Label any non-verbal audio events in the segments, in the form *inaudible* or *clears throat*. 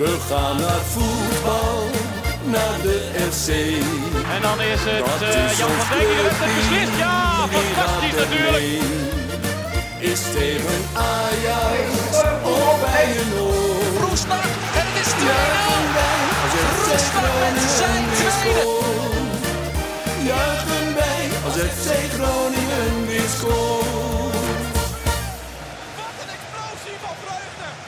We gaan naar voetbal, naar de FC. En dan is het Dat eh, is Jan van Dijk die de wedstrijd clubteam, beslist. Ja, fantastisch natuurlijk. Is tegen Ajax of bij een oor. Roestak en het is 2-0. Juichen wij als FC Roestak met zijn Groningen weer tweede. scoort. Juichen wij als FC Groningen weer scoort.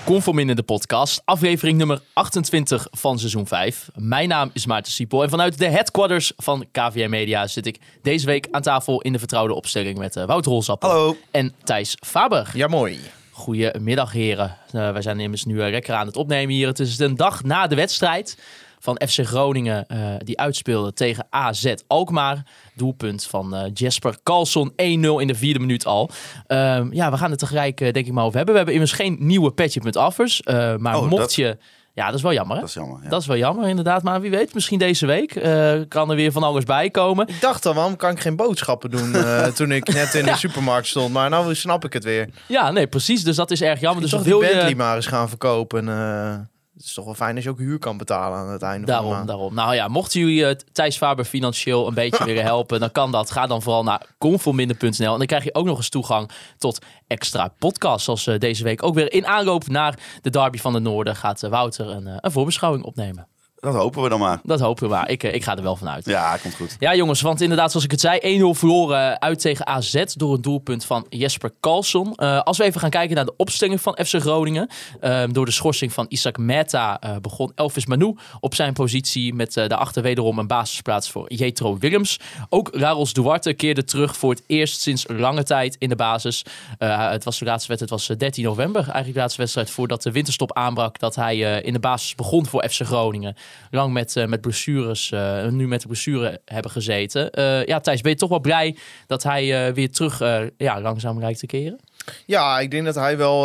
Conform in de podcast, aflevering nummer 28 van seizoen 5. Mijn naam is Maarten Siepel en vanuit de headquarters van KVM Media zit ik deze week aan tafel in de vertrouwde opstelling met Wouter Holzappel Hallo. en Thijs Faber. Ja, mooi. Goedemiddag heren. Eh, wij zijn immers nu eh, lekker aan het opnemen hier. Het is een dag na de wedstrijd van FC Groningen eh, die uitspeelde tegen AZ Alkmaar. Doelpunt van eh, Jesper Carlson 1-0 in de vierde minuut al. Ehm, ja, we gaan het tegelijk eh, denk ik maar over hebben. We hebben immers geen nieuwe petje met affers. eh, maar Oh, mocht dat- je... Ja, dat is wel jammer hè? Dat is jammer. Ja. Dat is wel jammer inderdaad. Maar wie weet, misschien deze week eh, kan er weer van alles bij komen. Ik dacht al, waarom kan ik geen boodschappen doen eh, *laughs* toen ik net in de supermarkt stond? Maar nou snap ik het weer. Ja, nee, precies. Dus dat is erg jammer. Dus Dus toch wil die Bentley je... maar eens gaan verkopen. eh, het is toch wel fijn als je ook huur kan betalen aan het einde van de Daarom, maand. daarom. Nou ja, mochten jullie uh, Thijs Faber financieel een beetje *laughs* willen helpen, dan kan dat. Ga dan vooral naar conforminder.nl. En dan krijg je ook nog eens toegang tot extra podcasts. Zoals eh, deze week ook weer in aanloop naar de derby van de Noorden gaat eh, Wouter een, eh, een voorbeschouwing opnemen. Dat hopen we dan maar. Dat hopen we maar. Ik, eh, ik ga er wel vanuit. Ja, komt goed. Ja, jongens, want inderdaad, zoals ik het zei, 1-0 verloren uit tegen AZ door een doelpunt van Jesper Karlsson. Eh, als we even gaan kijken naar de opstelling van FC Groningen. eh, door de schorsing van Isaac Meta eh, begon Elvis Manu op zijn positie met eh, daarachter wederom een basisplaats voor Jetro Willems. Ook Raros Duarte keerde terug voor het eerst sinds lange tijd in de basis. Eh, het was de laatste wedstrijd, het was eh, 13 november, eigenlijk de laatste wedstrijd voordat de winterstop aanbrak, dat hij eh, in de basis begon voor FC Groningen lang met, eh, met blessures, eh, nu met de blessure hebben gezeten. Eh, ja, Thijs, ben je toch wel blij dat hij weer terug ja, langzaam lijkt te keren? Ja, ik denk dat hij wel...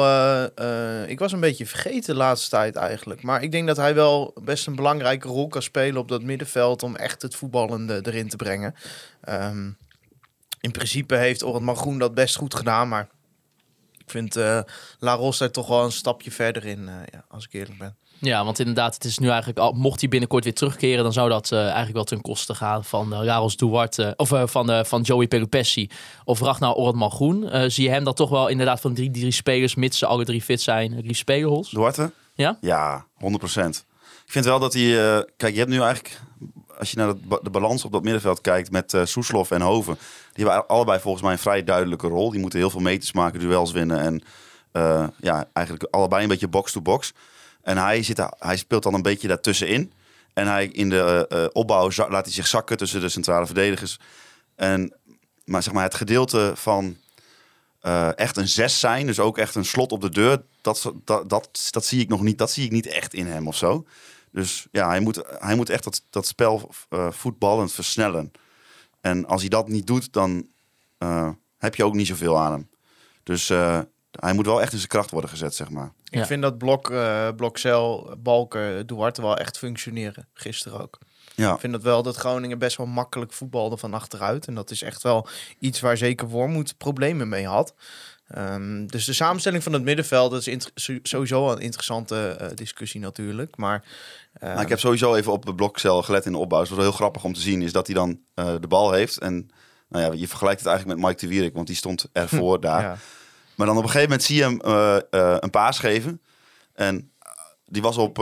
ik was een beetje vergeten de laatste tijd eigenlijk. Maar ik denk dat hij wel best een belangrijke rol kan spelen op dat middenveld... om echt het voetballende erin te brengen. Ehm, in principe heeft Orad Magroen dat best goed gedaan, maar... Ik vind La Ros daar toch wel een stapje verder in, ja, als ik eerlijk ben. Ja, want inderdaad, het is nu eigenlijk al, mocht hij binnenkort weer terugkeren, dan zou dat eh, eigenlijk wel ten koste gaan van uh, Raros Duarte of eh, van, van Joey Pelupessi of Ragnar Orad Groen. Zie je hem dat toch wel inderdaad van drie, drie spelers, mits ze alle drie fit zijn, drie spelers? Duarte? Ja? Ja, 100% Ik vind wel dat hij... kijk, je hebt nu eigenlijk... Als je naar de balans op dat middenveld kijkt met eh Soeslof en Hoven... Die hebben allebei volgens mij een vrij duidelijke rol. Die moeten heel veel meters maken, duels winnen. En ja, eigenlijk allebei een beetje box-to-box. En hij, zit, hij speelt dan een beetje daartussenin. En hij in de eh, eh, opbouw laat hij zich zakken tussen de centrale verdedigers. En, maar zeg maar, het gedeelte van eh, echt een zes zijn, dus ook echt een slot op de deur, dat, dat, dat, zie ik nog niet. Dat zie ik niet echt in hem of zo. Dus ja, hij moet, hij moet echt dat, dat spel eh, voetballend versnellen. En als hij dat niet doet, dan heb je ook niet zoveel aan hem. Dus hij moet wel echt in zijn kracht worden gezet, zeg maar. Ja. Ik vind dat blok, eh Blokcel, Balken, Duarte wel echt functioneren. Gisteren ook. Ja, Ik vind dat wel dat Groningen best wel makkelijk voetbalde van achteruit. En dat is echt wel iets waar zeker Wormoed problemen mee had. Ehm, dus de samenstelling van het middenveld dat is sowieso wel een interessante eh, discussie natuurlijk. Maar eh, Nou, ik heb sowieso even op de blokcel gelet in de opbouw. Het was wel heel grappig om te zien, is dat hij dan eh, de bal heeft. En nou ja, je vergelijkt het eigenlijk met Mike de Wierik, want die stond ervoor *laughs* daar. ja. Maar dan op een gegeven moment zie je hem eh, eh, een paas geven. En eh, die was op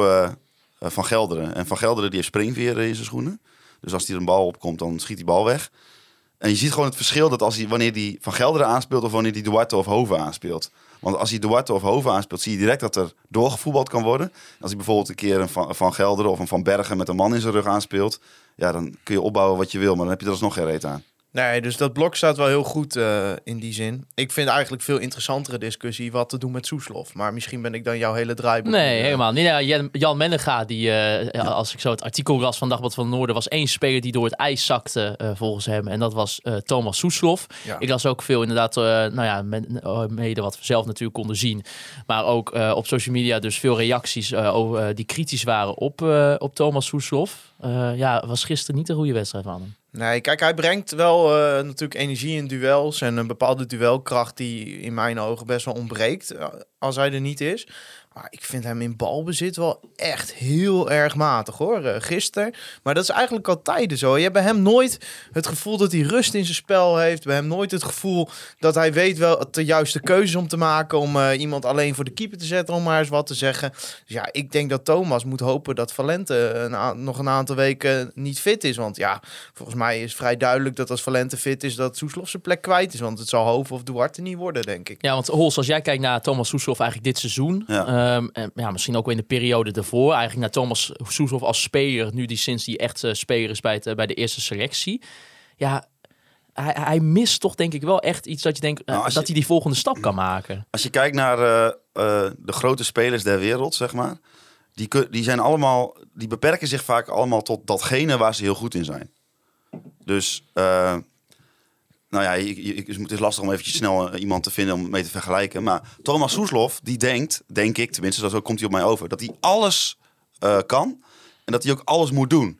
Van Gelderen. En Van Gelderen die heeft springveren in zijn schoenen. Dus als hij een bal op komt, dan schiet die bal weg. En je ziet gewoon het verschil dat als hij, wanneer die Van Gelderen aanspeelt... of wanneer die Duarte of Hoven aanspeelt. Want als hij Duarte of Hoven aanspeelt, zie je direct dat er doorgevoetbald kan worden. Als hij bijvoorbeeld een keer een Van, van Gelderen of een Van Bergen met een man in zijn rug aanspeelt... ja, dan kun je opbouwen wat je wil, maar dan heb je er alsnog geen reet aan. Nee, dus dat blok staat wel heel goed eh, in die zin. Ik vind eigenlijk veel interessantere discussie wat te doen met Soeslof. Maar misschien ben ik dan jouw hele draaiboek. Nee, eh, helemaal niet. Ja, Jan- Mennega, die, eh, als ik zo het artikel las van Dagblad van Noorden, was één speler die door het ijs zakte volgens hem. En dat was Thomas Soeslof. Ja. Ik las ook veel inderdaad, nou ja, men- mede wat we zelf natuurlijk konden zien. Maar ook op social media dus veel reacties over, die kritisch waren op, op Thomas Soeslof. Ja, was gisteren niet een goede wedstrijd van hem. Nee, kijk, hij brengt wel eh, natuurlijk energie in duels en een bepaalde duelkracht die in mijn ogen best wel ontbreekt eh, als hij er niet is. Maar ik vind hem in balbezit wel echt heel erg matig hoor. Uh, gisteren. Maar dat is eigenlijk al tijden zo. Je hebt bij hem nooit het gevoel dat hij rust in zijn spel heeft. Bij hem nooit het gevoel dat hij weet wel de juiste keuzes om te maken. Om uh, iemand alleen voor de keeper te zetten, om maar eens wat te zeggen. Dus ja, ik denk dat Thomas moet hopen dat Valente een nog een aantal weken niet fit is. Want ja, volgens mij is vrij duidelijk dat als Valente fit is, dat Soeslof zijn plek kwijt is. Want het zal Hoven of Duarte niet worden, denk ik. Ja, want Hols, als jij kijkt naar Thomas Soeslof eigenlijk dit seizoen. Ja. Um, en ja, misschien ook wel in de periode ervoor. Eigenlijk naar Thomas Soeslof als speler. Nu die sinds die echt uh, speler is bij, het, uh, bij de eerste selectie. Ja, hij, hij, mist toch denk ik wel echt iets dat je denkt uh, nou, dat hij die volgende stap kan maken. Als je kijkt naar de grote spelers der wereld, zeg maar. Die, die zijn allemaal, die beperken zich vaak allemaal tot datgene waar ze heel goed in zijn. Dus nou ja, het is lastig om eventjes snel eh, iemand te vinden om mee te vergelijken. Maar Thomas Soeslof, die denkt, denk ik, tenminste, zo komt hij op mij over, dat hij alles uh, kan en dat hij ook alles moet doen.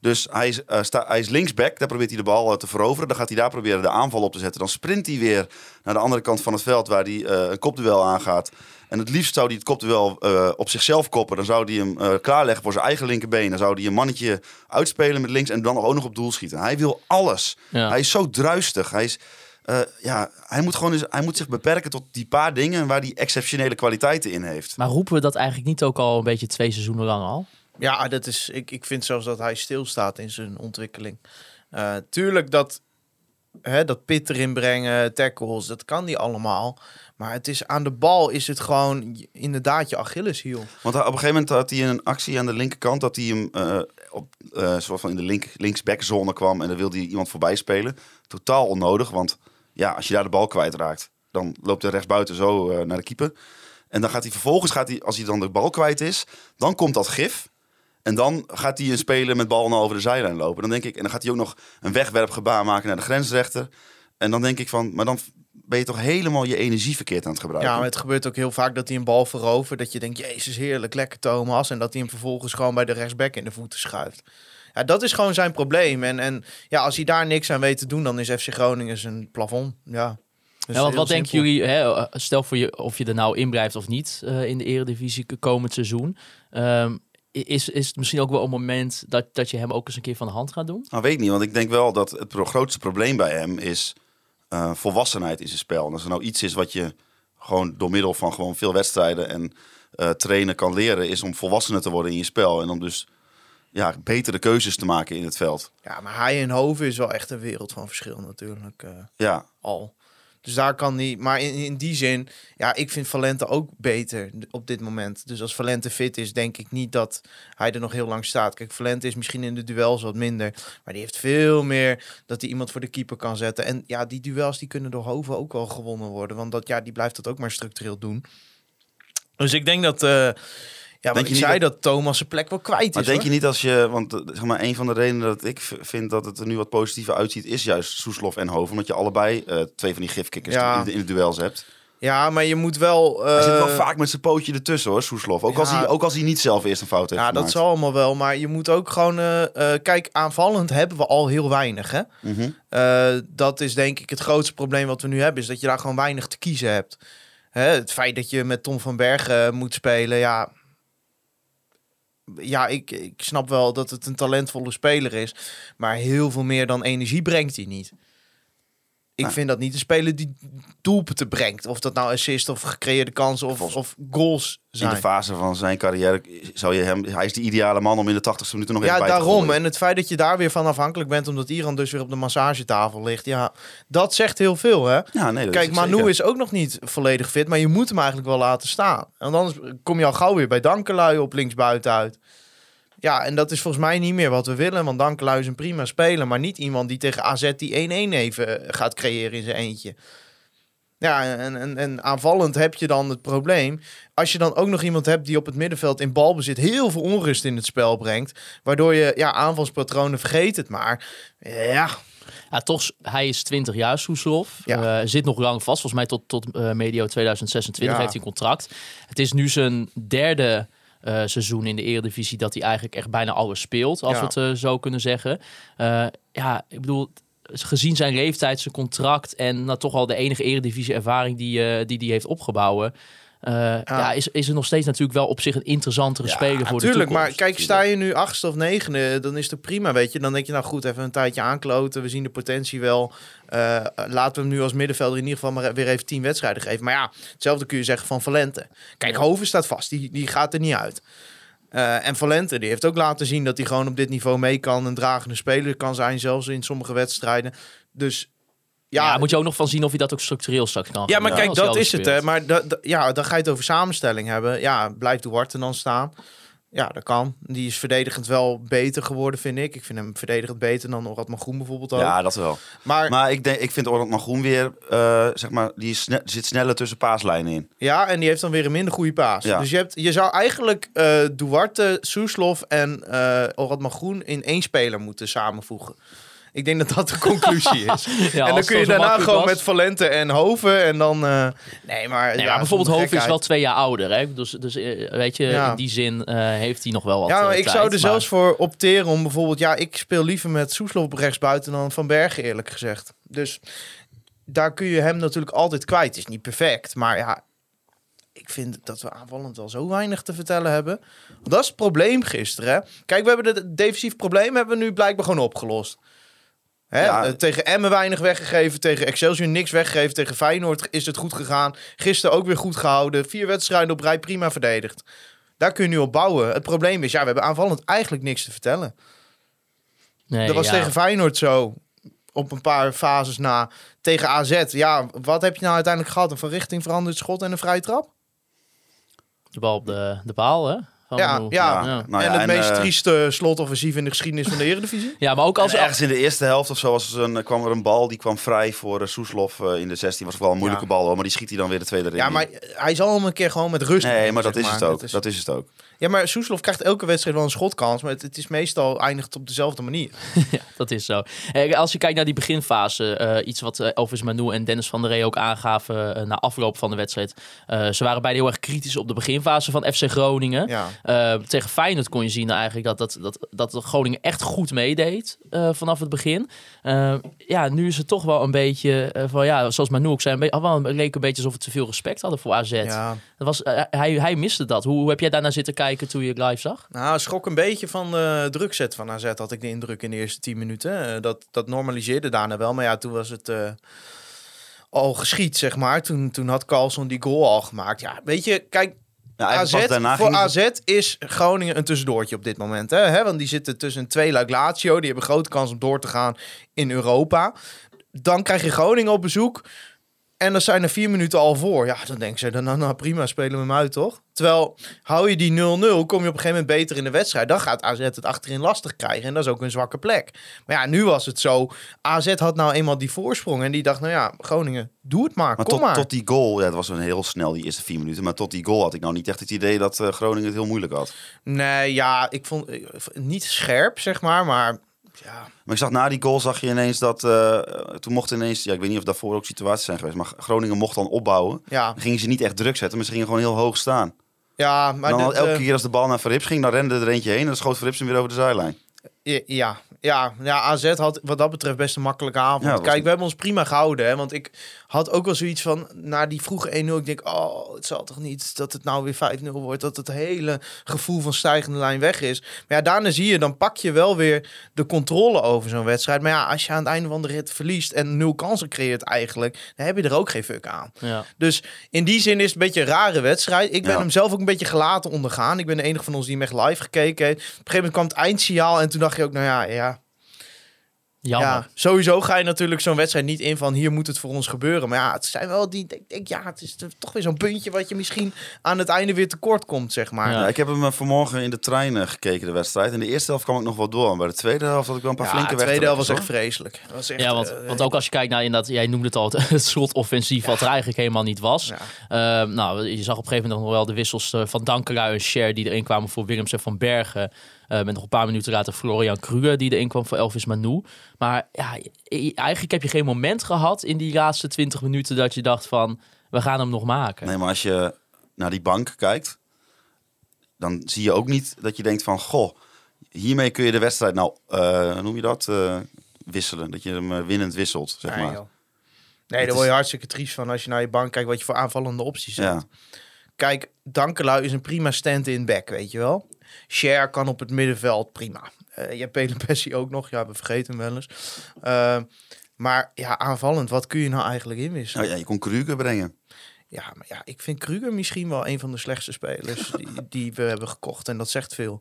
Dus hij is, uh, sta, hij is linksback, daar probeert hij de bal uh, te veroveren. Dan gaat hij daar proberen de aanval op te zetten. Dan sprint hij weer naar de andere kant van het veld waar hij uh, een kopduel aangaat. En het liefst zou hij het kopduel op zichzelf koppen. Dan zou hij hem klaarleggen voor zijn eigen linkerbeen. Dan zou hij een mannetje uitspelen met links en dan ook nog op doel schieten. Hij wil alles. Ja. Hij is zo druistig. Hij is... ja, hij moet, gewoon eens, hij moet zich beperken tot die paar dingen waar hij exceptionele kwaliteiten in heeft. Maar roepen we dat eigenlijk niet ook al een beetje twee seizoenen lang al? Ja, dat is, ik, ik vind zelfs dat hij stilstaat in zijn ontwikkeling. Uh, tuurlijk dat, hè, dat pit erin brengen, tackles, dat kan die allemaal. Maar het is aan de bal is het gewoon inderdaad je Achilleshiel. Want op een gegeven moment had hij een actie aan de linkerkant dat hij hem uh, op soort van in de link, linksbackzone kwam en dan wilde hij iemand voorbij spelen. Totaal onnodig, want ja, als je daar de bal kwijtraakt, dan loopt hij rechtsbuiten zo naar de keeper. En dan gaat hij vervolgens, gaat hij, als hij dan de bal kwijt is, dan komt dat gif. En dan gaat hij een speler met bal over de zijlijn lopen. Dan denk ik, en dan gaat hij ook nog een wegwerpgebaar maken naar de grensrechter. En dan denk ik van, maar dan ben je toch helemaal je energie verkeerd aan het gebruiken. Ja, maar het gebeurt ook heel vaak dat hij een bal verovert. Dat je denkt, jezus heerlijk, lekker Thomas. En dat hij hem vervolgens gewoon bij de rechtsback in de voeten schuift. Ja, dat is gewoon zijn probleem. En, en ja, als hij daar niks aan weet te doen, dan is FC Groningen zijn plafond. Ja. Dus ja, want wat denken jullie, hè, stel voor je of je er nou in blijft of niet uh, in de eredivisie komend seizoen. Um, is, is het misschien ook wel een moment dat, dat je hem ook eens een keer van de hand gaat doen? Nou, weet ik niet, want ik denk wel dat het grootste probleem bij hem is uh, volwassenheid in zijn spel. En als er nou iets is wat je gewoon door middel van gewoon veel wedstrijden en uh, trainen kan leren, is om volwassener te worden in je spel. En om dus ja, betere keuzes te maken in het veld. Ja, maar hij en Hoven is wel echt een wereld van verschil natuurlijk. Uh, ja. Al. Dus daar kan hij. Maar in, in die zin, ja, ik vind Valente ook beter op dit moment. Dus als Valente fit is, denk ik niet dat hij er nog heel lang staat. Kijk, Valente is misschien in de duels wat minder. Maar die heeft veel meer dat hij iemand voor de keeper kan zetten. En ja, die duels die kunnen door Hoven ook wel gewonnen worden. Want dat, ja, die blijft dat ook maar structureel doen. Dus ik denk dat. Uh, ja, denk je zei dat... dat Thomas zijn plek wel kwijt maar is. denk je niet als je, want eh, zeg maar, een van de redenen dat ik vind dat het er nu wat positiever uitziet, is juist Soeslof en Hoven. Omdat je allebei uh, twee van die gifkikkers ja. in, in de duels hebt. Ja, maar je moet wel. Uh... Hij zit wel vaak met zijn pootje ertussen hoor, Soeslof. Ook, ja. als hij, ook als hij niet zelf eerst een fout heeft. Ja, gemaakt. dat zal allemaal wel. Maar je moet ook gewoon. Uh, kijk, aanvallend hebben we al heel weinig. Hè? Mm -hmm. dat is denk ik het grootste probleem wat we nu hebben. Is dat je daar gewoon weinig te kiezen hebt. Hè? Het feit dat je met Tom van Bergen moet spelen. Ja, ja, ik, ik snap wel dat het een talentvolle speler is. Maar heel veel meer dan energie brengt hij niet. Ik Nou. vind dat niet de speler die doelpunten brengt. Of dat nou assist of gecreëerde kansen of, Volgens- of goals In zijn. de fase van zijn carrière zou je hem... Hij is de ideale man om in de 80ste minuten nog Ja, even bij te daarom. gooien. En het feit dat je daar weer van afhankelijk bent, omdat Iran dus weer op de massagetafel ligt. Ja, dat zegt heel veel, hè? Ja, nee, Kijk, is Manu zeker. is ook nog niet volledig fit, maar je moet hem eigenlijk wel laten staan. En dan kom je al gauw weer bij Dankelui op linksbuiten uit. Ja, en dat is volgens mij niet meer wat we willen, want Dankelui is een prima speler, maar niet iemand die tegen AZ die 1-1 even eh, gaat creëren in zijn eentje. Ja, en, en, en aanvallend heb je dan het probleem. Als je dan ook nog iemand hebt die op het middenveld in balbezit heel veel onrust in het spel brengt, waardoor je ja, aanvalspatronen vergeet het maar. Ja, Ja, toch, hij is 20 jaar, Soeslof. Ja. Eh, zit nog lang vast. Volgens mij tot, tot eh, medio 2026 Ja. heeft hij een contract. Het is nu zijn derde eh, seizoen in de Eredivisie dat hij eigenlijk echt bijna alles speelt, als Ja. we het eh, zo kunnen zeggen. Eh, ja, ik bedoel, gezien zijn leeftijd, zijn contract en nou, toch al de enige Eredivisie ervaring die hij die, die heeft eh, ja. is, is er nog steeds natuurlijk wel op zich een interessantere speler voor Tuurlijk, de toekomst. maar kijk, sta je nu achtste of negende, dan is het prima, weet je. Dan denk je, nou goed, even een tijdje aankloten. We zien de potentie wel. Eh, laten we hem nu als middenvelder in ieder geval maar weer even tien wedstrijden geven. Maar ja, hetzelfde kun je zeggen van Valente. Kijk, Hoven staat vast, die, die gaat er niet uit. Eh, en Valente, die heeft ook laten zien dat hij gewoon op dit niveau mee kan. Een dragende speler kan zijn, zelfs in sommige wedstrijden. Dus Ja, ja, moet je ook nog van zien of je dat ook structureel straks kan ja, maar kijk, dat is het. Hè. Maar ja, dan ga je het over samenstelling hebben. Ja, blijft Duarte dan staan? Ja, dat kan. Die is verdedigend wel beter geworden, vind ik. Ik vind hem verdedigend beter dan Orad Groen bijvoorbeeld ook. Ja, dat wel. maar, Maar ik, denk, ik vind Orland Groen weer, eh, zeg maar, die sne- zit sneller tussen paaslijnen in. ja, en die heeft dan weer een minder goede paas. Ja. Dus je, hebt, je zou eigenlijk eh Duarte, Soeslof en eh Orad Groen in één speler moeten samenvoegen. Ik denk dat dat de conclusie is. *laughs* Ja, en dan kun je daarna gewoon was. met Valente en Hoven en dan... eh, nee, maar... Nee, ja, maar bijvoorbeeld Hoven is wel twee jaar ouder. Hè? Dus, dus eh, weet je, Ja. in die zin eh, heeft hij nog wel wat Ja, maar ik tijd, zou er maar- zelfs voor opteren om bijvoorbeeld... Ja, ik speel liever met Soeslof op rechtsbuiten dan Van Bergen, eerlijk gezegd. Dus daar kun je hem natuurlijk altijd kwijt. Het is niet perfect, maar ja... Ik vind dat we aanvallend wel zo weinig te vertellen hebben. Dat is het probleem gisteren. Hè? Kijk, we hebben het defensief probleem hebben we nu blijkbaar gewoon opgelost. Hè? Ja. Eh, Tegen Emmen weinig weggegeven. Tegen Excelsior niks weggegeven. Tegen Feyenoord is het goed gegaan. Gisteren ook weer goed gehouden. Vier wedstrijden op rij prima verdedigd. Daar kun je nu op bouwen. Het probleem is, ja, we hebben aanvallend eigenlijk niks te vertellen. Nee, dat was ja. tegen Feyenoord zo. Op een paar fases na. Tegen AZ. Ja, wat heb je nou uiteindelijk gehad? Een verrichting veranderd schot en een vrije trap? De bal op de, de paal, hè? Ja, ja. ja. Nou en ja, het meest eh, trieste slotoffensief in de geschiedenis van de Eredivisie? Ja, maar ook als... en ergens in de eerste helft of zo was er een, kwam er een bal die kwam vrij voor uh, Soeslof eh, in de 16. Was wel een moeilijke Ja. bal, hoor, maar die schiet hij dan weer de tweede ring. Ja, maar hij zal hem een keer gewoon met rust Nee, nemen, maar dat is het maar. ook. Het Dat is het ook. Ja, maar Soeslof krijgt elke wedstrijd wel een schotkans. Maar het, het is meestal eindigt op dezelfde manier. *laughs* Ja, dat is zo. Eh, Als je kijkt naar die beginfase, eh, iets wat eh, Elvis Manu en Dennis van der Rey ook aangaven na afloop van de wedstrijd. Ze waren beide heel erg kritisch op de beginfase van FC Groningen. Ja. Tegen Feyenoord kon je zien eigenlijk dat, dat, dat, dat Groningen echt goed meedeed vanaf het begin. Ja, nu is het toch wel een beetje van ja, zoals Manu ook zei, een beetje, wel, het leek een beetje alsof we te veel respect hadden voor AZ. ja. Dat was, hij, hij miste dat. Hoe, hoe heb jij daarnaar zitten kijken toen je het live zag? Nou, schrok een beetje van de drukzet van AZ, had ik de indruk in de eerste 10 minuten. Eh, dat, dat normaliseerde daarna wel, maar ja, toen was het eh, al geschied, zeg maar. Toen, toen had Carlson die goal al gemaakt. Ja, weet je, kijk, AZ, voor ging AZ is Groningen een tussendoortje op dit moment. Hè? Hè? Want die zitten tussen twee luik Lazio. Die hebben grote kans om door te gaan in Europa. Dan krijg je Groningen op bezoek. En dan zijn er vier minuten al voor. Ja, dan denken ze, dan, nou, nou prima, spelen we hem uit, toch? Terwijl, hou je die 0-0, kom je op een gegeven moment beter in de wedstrijd. Dan gaat AZ het achterin lastig krijgen. En dat is ook een zwakke plek. Maar ja, nu was het zo. AZ had nou eenmaal die voorsprong. En die dacht, nou ja, Groningen, doe het maar, Maar kom tot, maar. tot die goal, ja, het was een heel snel die eerste vier minuten. Maar tot die goal had ik nou niet echt het idee dat eh, Groningen het heel moeilijk had. Nee, ja, ik vond eh, niet scherp, zeg maar. Maar ja, Maar ik zag na die goal zag je ineens dat eh, toen mocht ineens, ja, ik weet niet of daarvoor ook situaties zijn geweest, maar Groningen mocht dan opbouwen. ja, Dan gingen ze niet echt druk zetten, maar ze gingen gewoon heel hoog staan. ja maar en dan dit, elke eh, keer als de bal naar Verrips ging, dan rende er eentje heen en dan schoot Verrips hem weer over de zijlijn. Ja, ja, ja, AZ had wat dat betreft best een makkelijke avond. Ja, Kijk, een- we hebben ons prima gehouden. Hè, want ik had ook wel zoiets van, na die vroege 1-0, ik denk, oh, het zal toch niet dat het nou weer 5-0 wordt. Dat het hele gevoel van stijgende lijn weg is. Maar ja, daarna zie je, dan pak je wel weer de controle over zo'n wedstrijd. Maar ja, als je aan het einde van de rit verliest en nul kansen creëert eigenlijk, dan heb je er ook geen fuck aan. Ja. Dus in die zin is het een beetje een rare wedstrijd. Ik ben Ja. hem zelf ook een beetje gelaten ondergaan. Ik ben de enige van ons die hem echt live gekeken heeft. Op een gegeven moment kwam het eindsignaal en toen dacht je ook, nou ja, ja, Jammer. ja, sowieso ga je natuurlijk zo'n wedstrijd niet in van hier moet het voor ons gebeuren. Maar ja, het zijn wel die, ik denk, ja, het is toch weer zo'n puntje wat je misschien aan het einde weer tekort komt, zeg maar. Ja. Ja, ik heb hem eh, vanmorgen in de trein eh, gekeken, de wedstrijd. In de eerste helft kwam ik nog wel door, maar bij de tweede helft had ik wel een paar Ja, flinke de tweede helft was echt vreselijk. Dat was echt, Ja, want, eh, want ook als je kijkt naar inderdaad, jij noemde het al, *laughs* het, het slotoffensief wat er eigenlijk helemaal niet was. Ja. Ehm, nou, je zag op een gegeven moment nog wel de wissels van Dankelui en Scher die erin kwamen voor Willems en Van Bergen. Eh, met nog een paar minuten later Florian Kruger die erin kwam voor Elvis Manu. Maar ja, eigenlijk heb je geen moment gehad in die laatste 20 minuten dat je dacht van, we gaan hem nog maken. Nee, maar als je naar die bank kijkt, dan zie je ook niet dat je denkt van, goh, hiermee kun je de wedstrijd nou, eh, noem je dat, eh, wisselen. Dat je hem winnend wisselt, zeg nee, maar. joh. Nee, daar word je hartstikke triest van als je naar je bank kijkt wat je voor aanvallende opties hebt. Ja. kijk, Dankelui is een prima stand-in back, weet je wel. Cher kan op het middenveld, prima. Je hebt Pele Pessi ook nog, ja, we vergeten hem wel eens. Eh, maar ja, aanvallend, wat kun je nou eigenlijk inwisselen? Nou ja, je kon Kruger brengen. Ja, maar ja, ik vind Kruger misschien wel een van de slechtste spelers die, die we hebben gekocht. En dat zegt veel.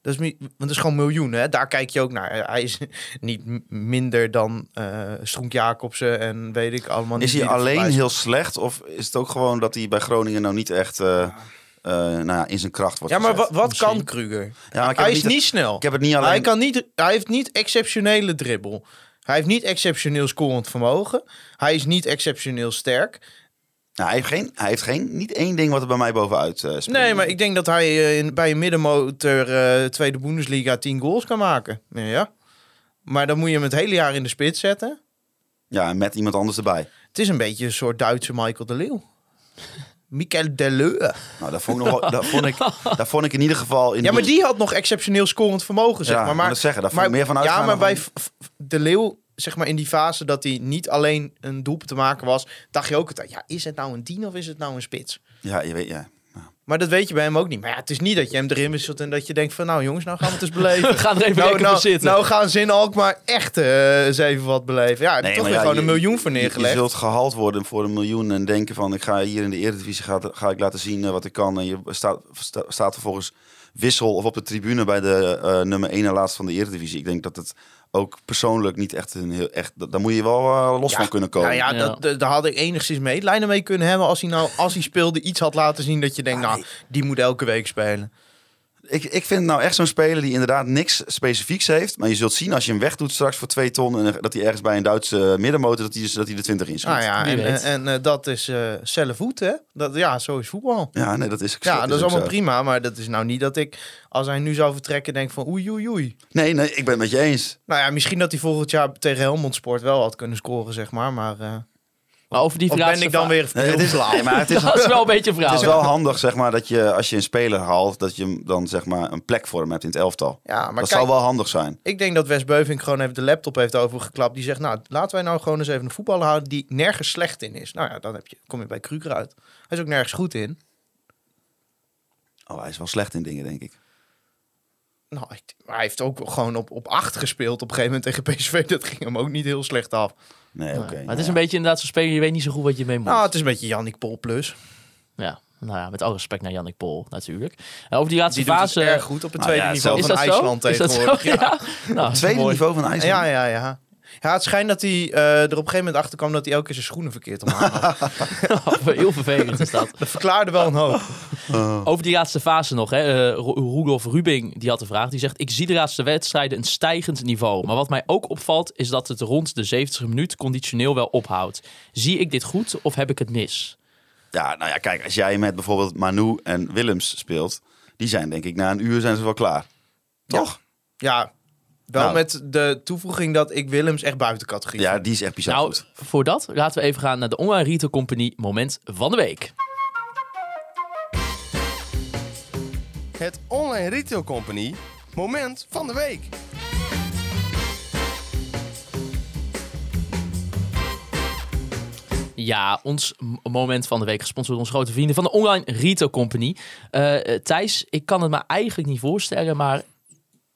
Dat is, want het is gewoon miljoenen, hè? daar kijk je ook naar. Hij is *laughs* niet minder dan eh Stroenk Jacobsen en weet ik allemaal. Is niet hij alleen heel slecht? Of is het ook gewoon dat hij bij Groningen nou niet echt eh, eh, nou ja, in zijn kracht wordt Ja, maar gezet? wat, Misschien. kan Kruger? Ja, hij is niet, snel. Ik heb het niet alleen... Hij, kan niet, hij heeft niet exceptionele dribbel. Hij heeft niet exceptioneel scorend vermogen. Hij is niet exceptioneel sterk. Nou, hij heeft, geen, hij heeft geen, niet één ding wat er bij mij bovenuit eh springt. Nee, maar ik denk dat hij eh, in, bij een middenmotor tweede Bundesliga 10 goals kan maken. Ja, Ja. Maar dan moet je hem het hele jaar in de spits zetten. Ja, en met iemand anders erbij. Het is een beetje een soort Duitse Michael de Leeuw. Michael de Leeuw. Nou, dat vond ik, nog wel, dat vond ik, *laughs* dat vond ik in ieder geval... In Ja, maar die had nog exceptioneel scorend vermogen, zeg Ja, maar. wou net zeggen, daar vond maar ik meer van Ja, maar bij de Leeuw, zeg maar in die fase dat hij niet alleen een doelpunt te maken was, dacht je ook het, ja, is het nou een tien of is het nou een spits? Ja, je weet, ja. Maar dat weet je bij hem ook niet. Maar ja, het is niet dat je hem erin wisselt en dat je denkt van, nou jongens, nou gaan we het eens beleven. *laughs* We gaan er even nou, lekker nou, zitten. nou gaan ze in Alkmaar echt eh, eens even wat beleven. Ja, heb je toch weer ja, gewoon je- een miljoen voor neergelegd. Je, zult gehaald worden voor een miljoen en denken van... ik ga hier in de Eredivisie ga, ga ik laten zien eh, wat ik kan. En je staat, sta- staat vervolgens wissel of op de tribune bij de eh, nummer 1 en laatste van de Eredivisie. Ik denk dat het ook persoonlijk niet echt een heel... Echt, da- daar moet je wel eh, los van kunnen komen. Nou ja, Ja. Dat, dat- daar had ik enigszins medelijden mee kunnen hebben als hij nou, als hij speelde, iets had laten zien dat je denkt, nou, die moet elke week spelen. Ik, ik vind nou echt zo'n speler die inderdaad niks specifieks heeft. Maar je zult zien als je hem wegdoet straks voor twee ton... en dat hij ergens bij een Duitse middenmotor dat hij, dat hij de 20 inschiet. Nou ja, en, en, en, eh, dat is eh zelf voet, hè? Dat, ja, zo is voetbal. Ja, nee, dat is Ja, dat is ook allemaal zo. prima, maar dat is nou niet dat ik, als hij nu zou vertrekken, denk van oei, oei, oei. Nee, nee, ik ben het met je eens. Nou ja, misschien dat hij volgend jaar tegen Helmond Sport wel had kunnen scoren, zeg maar. Maar eh Maar over die of ben ik dan weer Nee, het is, nee, maar het is, Dat is wel een beetje een het is wel handig, zeg maar, dat je als je een speler haalt, dat je hem dan zeg maar een plek voor hem hebt in het elftal. Ja, maar dat kijk, zou wel handig zijn. ik denk dat Wes Beuving gewoon even de laptop heeft overgeklapt. Die zegt, nou, laten wij nou gewoon eens even een voetballer houden die nergens slecht in is. Nou ja, dan heb je, kom je bij Kruger uit. Hij is ook nergens goed in. Oh, hij is wel slecht in dingen, denk ik. Nou, ik- hij heeft ook gewoon op, op acht gespeeld op een gegeven moment tegen PSV. Dat ging hem ook niet heel slecht af. Nee, oké. maar het is een beetje inderdaad zo'n speler, je weet niet zo goed wat je mee moet. Nou, het is een beetje Jannik Pol plus. Ja, nou ja, met alle respect naar Jannik Pol natuurlijk. En over die laatste Die doet het fase... erg goed op het Nou tweede ja, niveau van? IJsland tegenwoordig. *laughs* Ja. Nou, Tweede niveau van IJsland. Ja, ja, ja. Ja, het schijnt dat hij eh, er op een gegeven moment achter kwam dat hij elke keer zijn schoenen verkeerd omhang had. *laughs* Heel vervelend is dat. Dat verklaarde wel een hoop. Over die laatste fase nog. Hè. Uh, Ro- Rudolf Rubing die had de vraag. Die zegt, ik zie de laatste wedstrijden een stijgend niveau. Maar wat mij ook opvalt is dat het rond de 70 minuut conditioneel wel ophoudt. Zie ik dit goed of heb ik het mis? Ja, nou ja, kijk, als jij met bijvoorbeeld Manu en Willems speelt, die zijn denk ik na een uur zijn ze wel klaar. Toch? Ja, wel Nou. met de toevoeging dat ik Willems echt buiten categorie Ja, die is echt bizar Nou, goed. voor dat laten we even gaan naar de Online Retail Company moment van de week. Het Online Retail Company moment van de week. Ja, ons moment van de week gesponsord door onze grote vrienden van de Online Retail Company. Eh, eh, Thijs, ik kan het me eigenlijk niet voorstellen, maar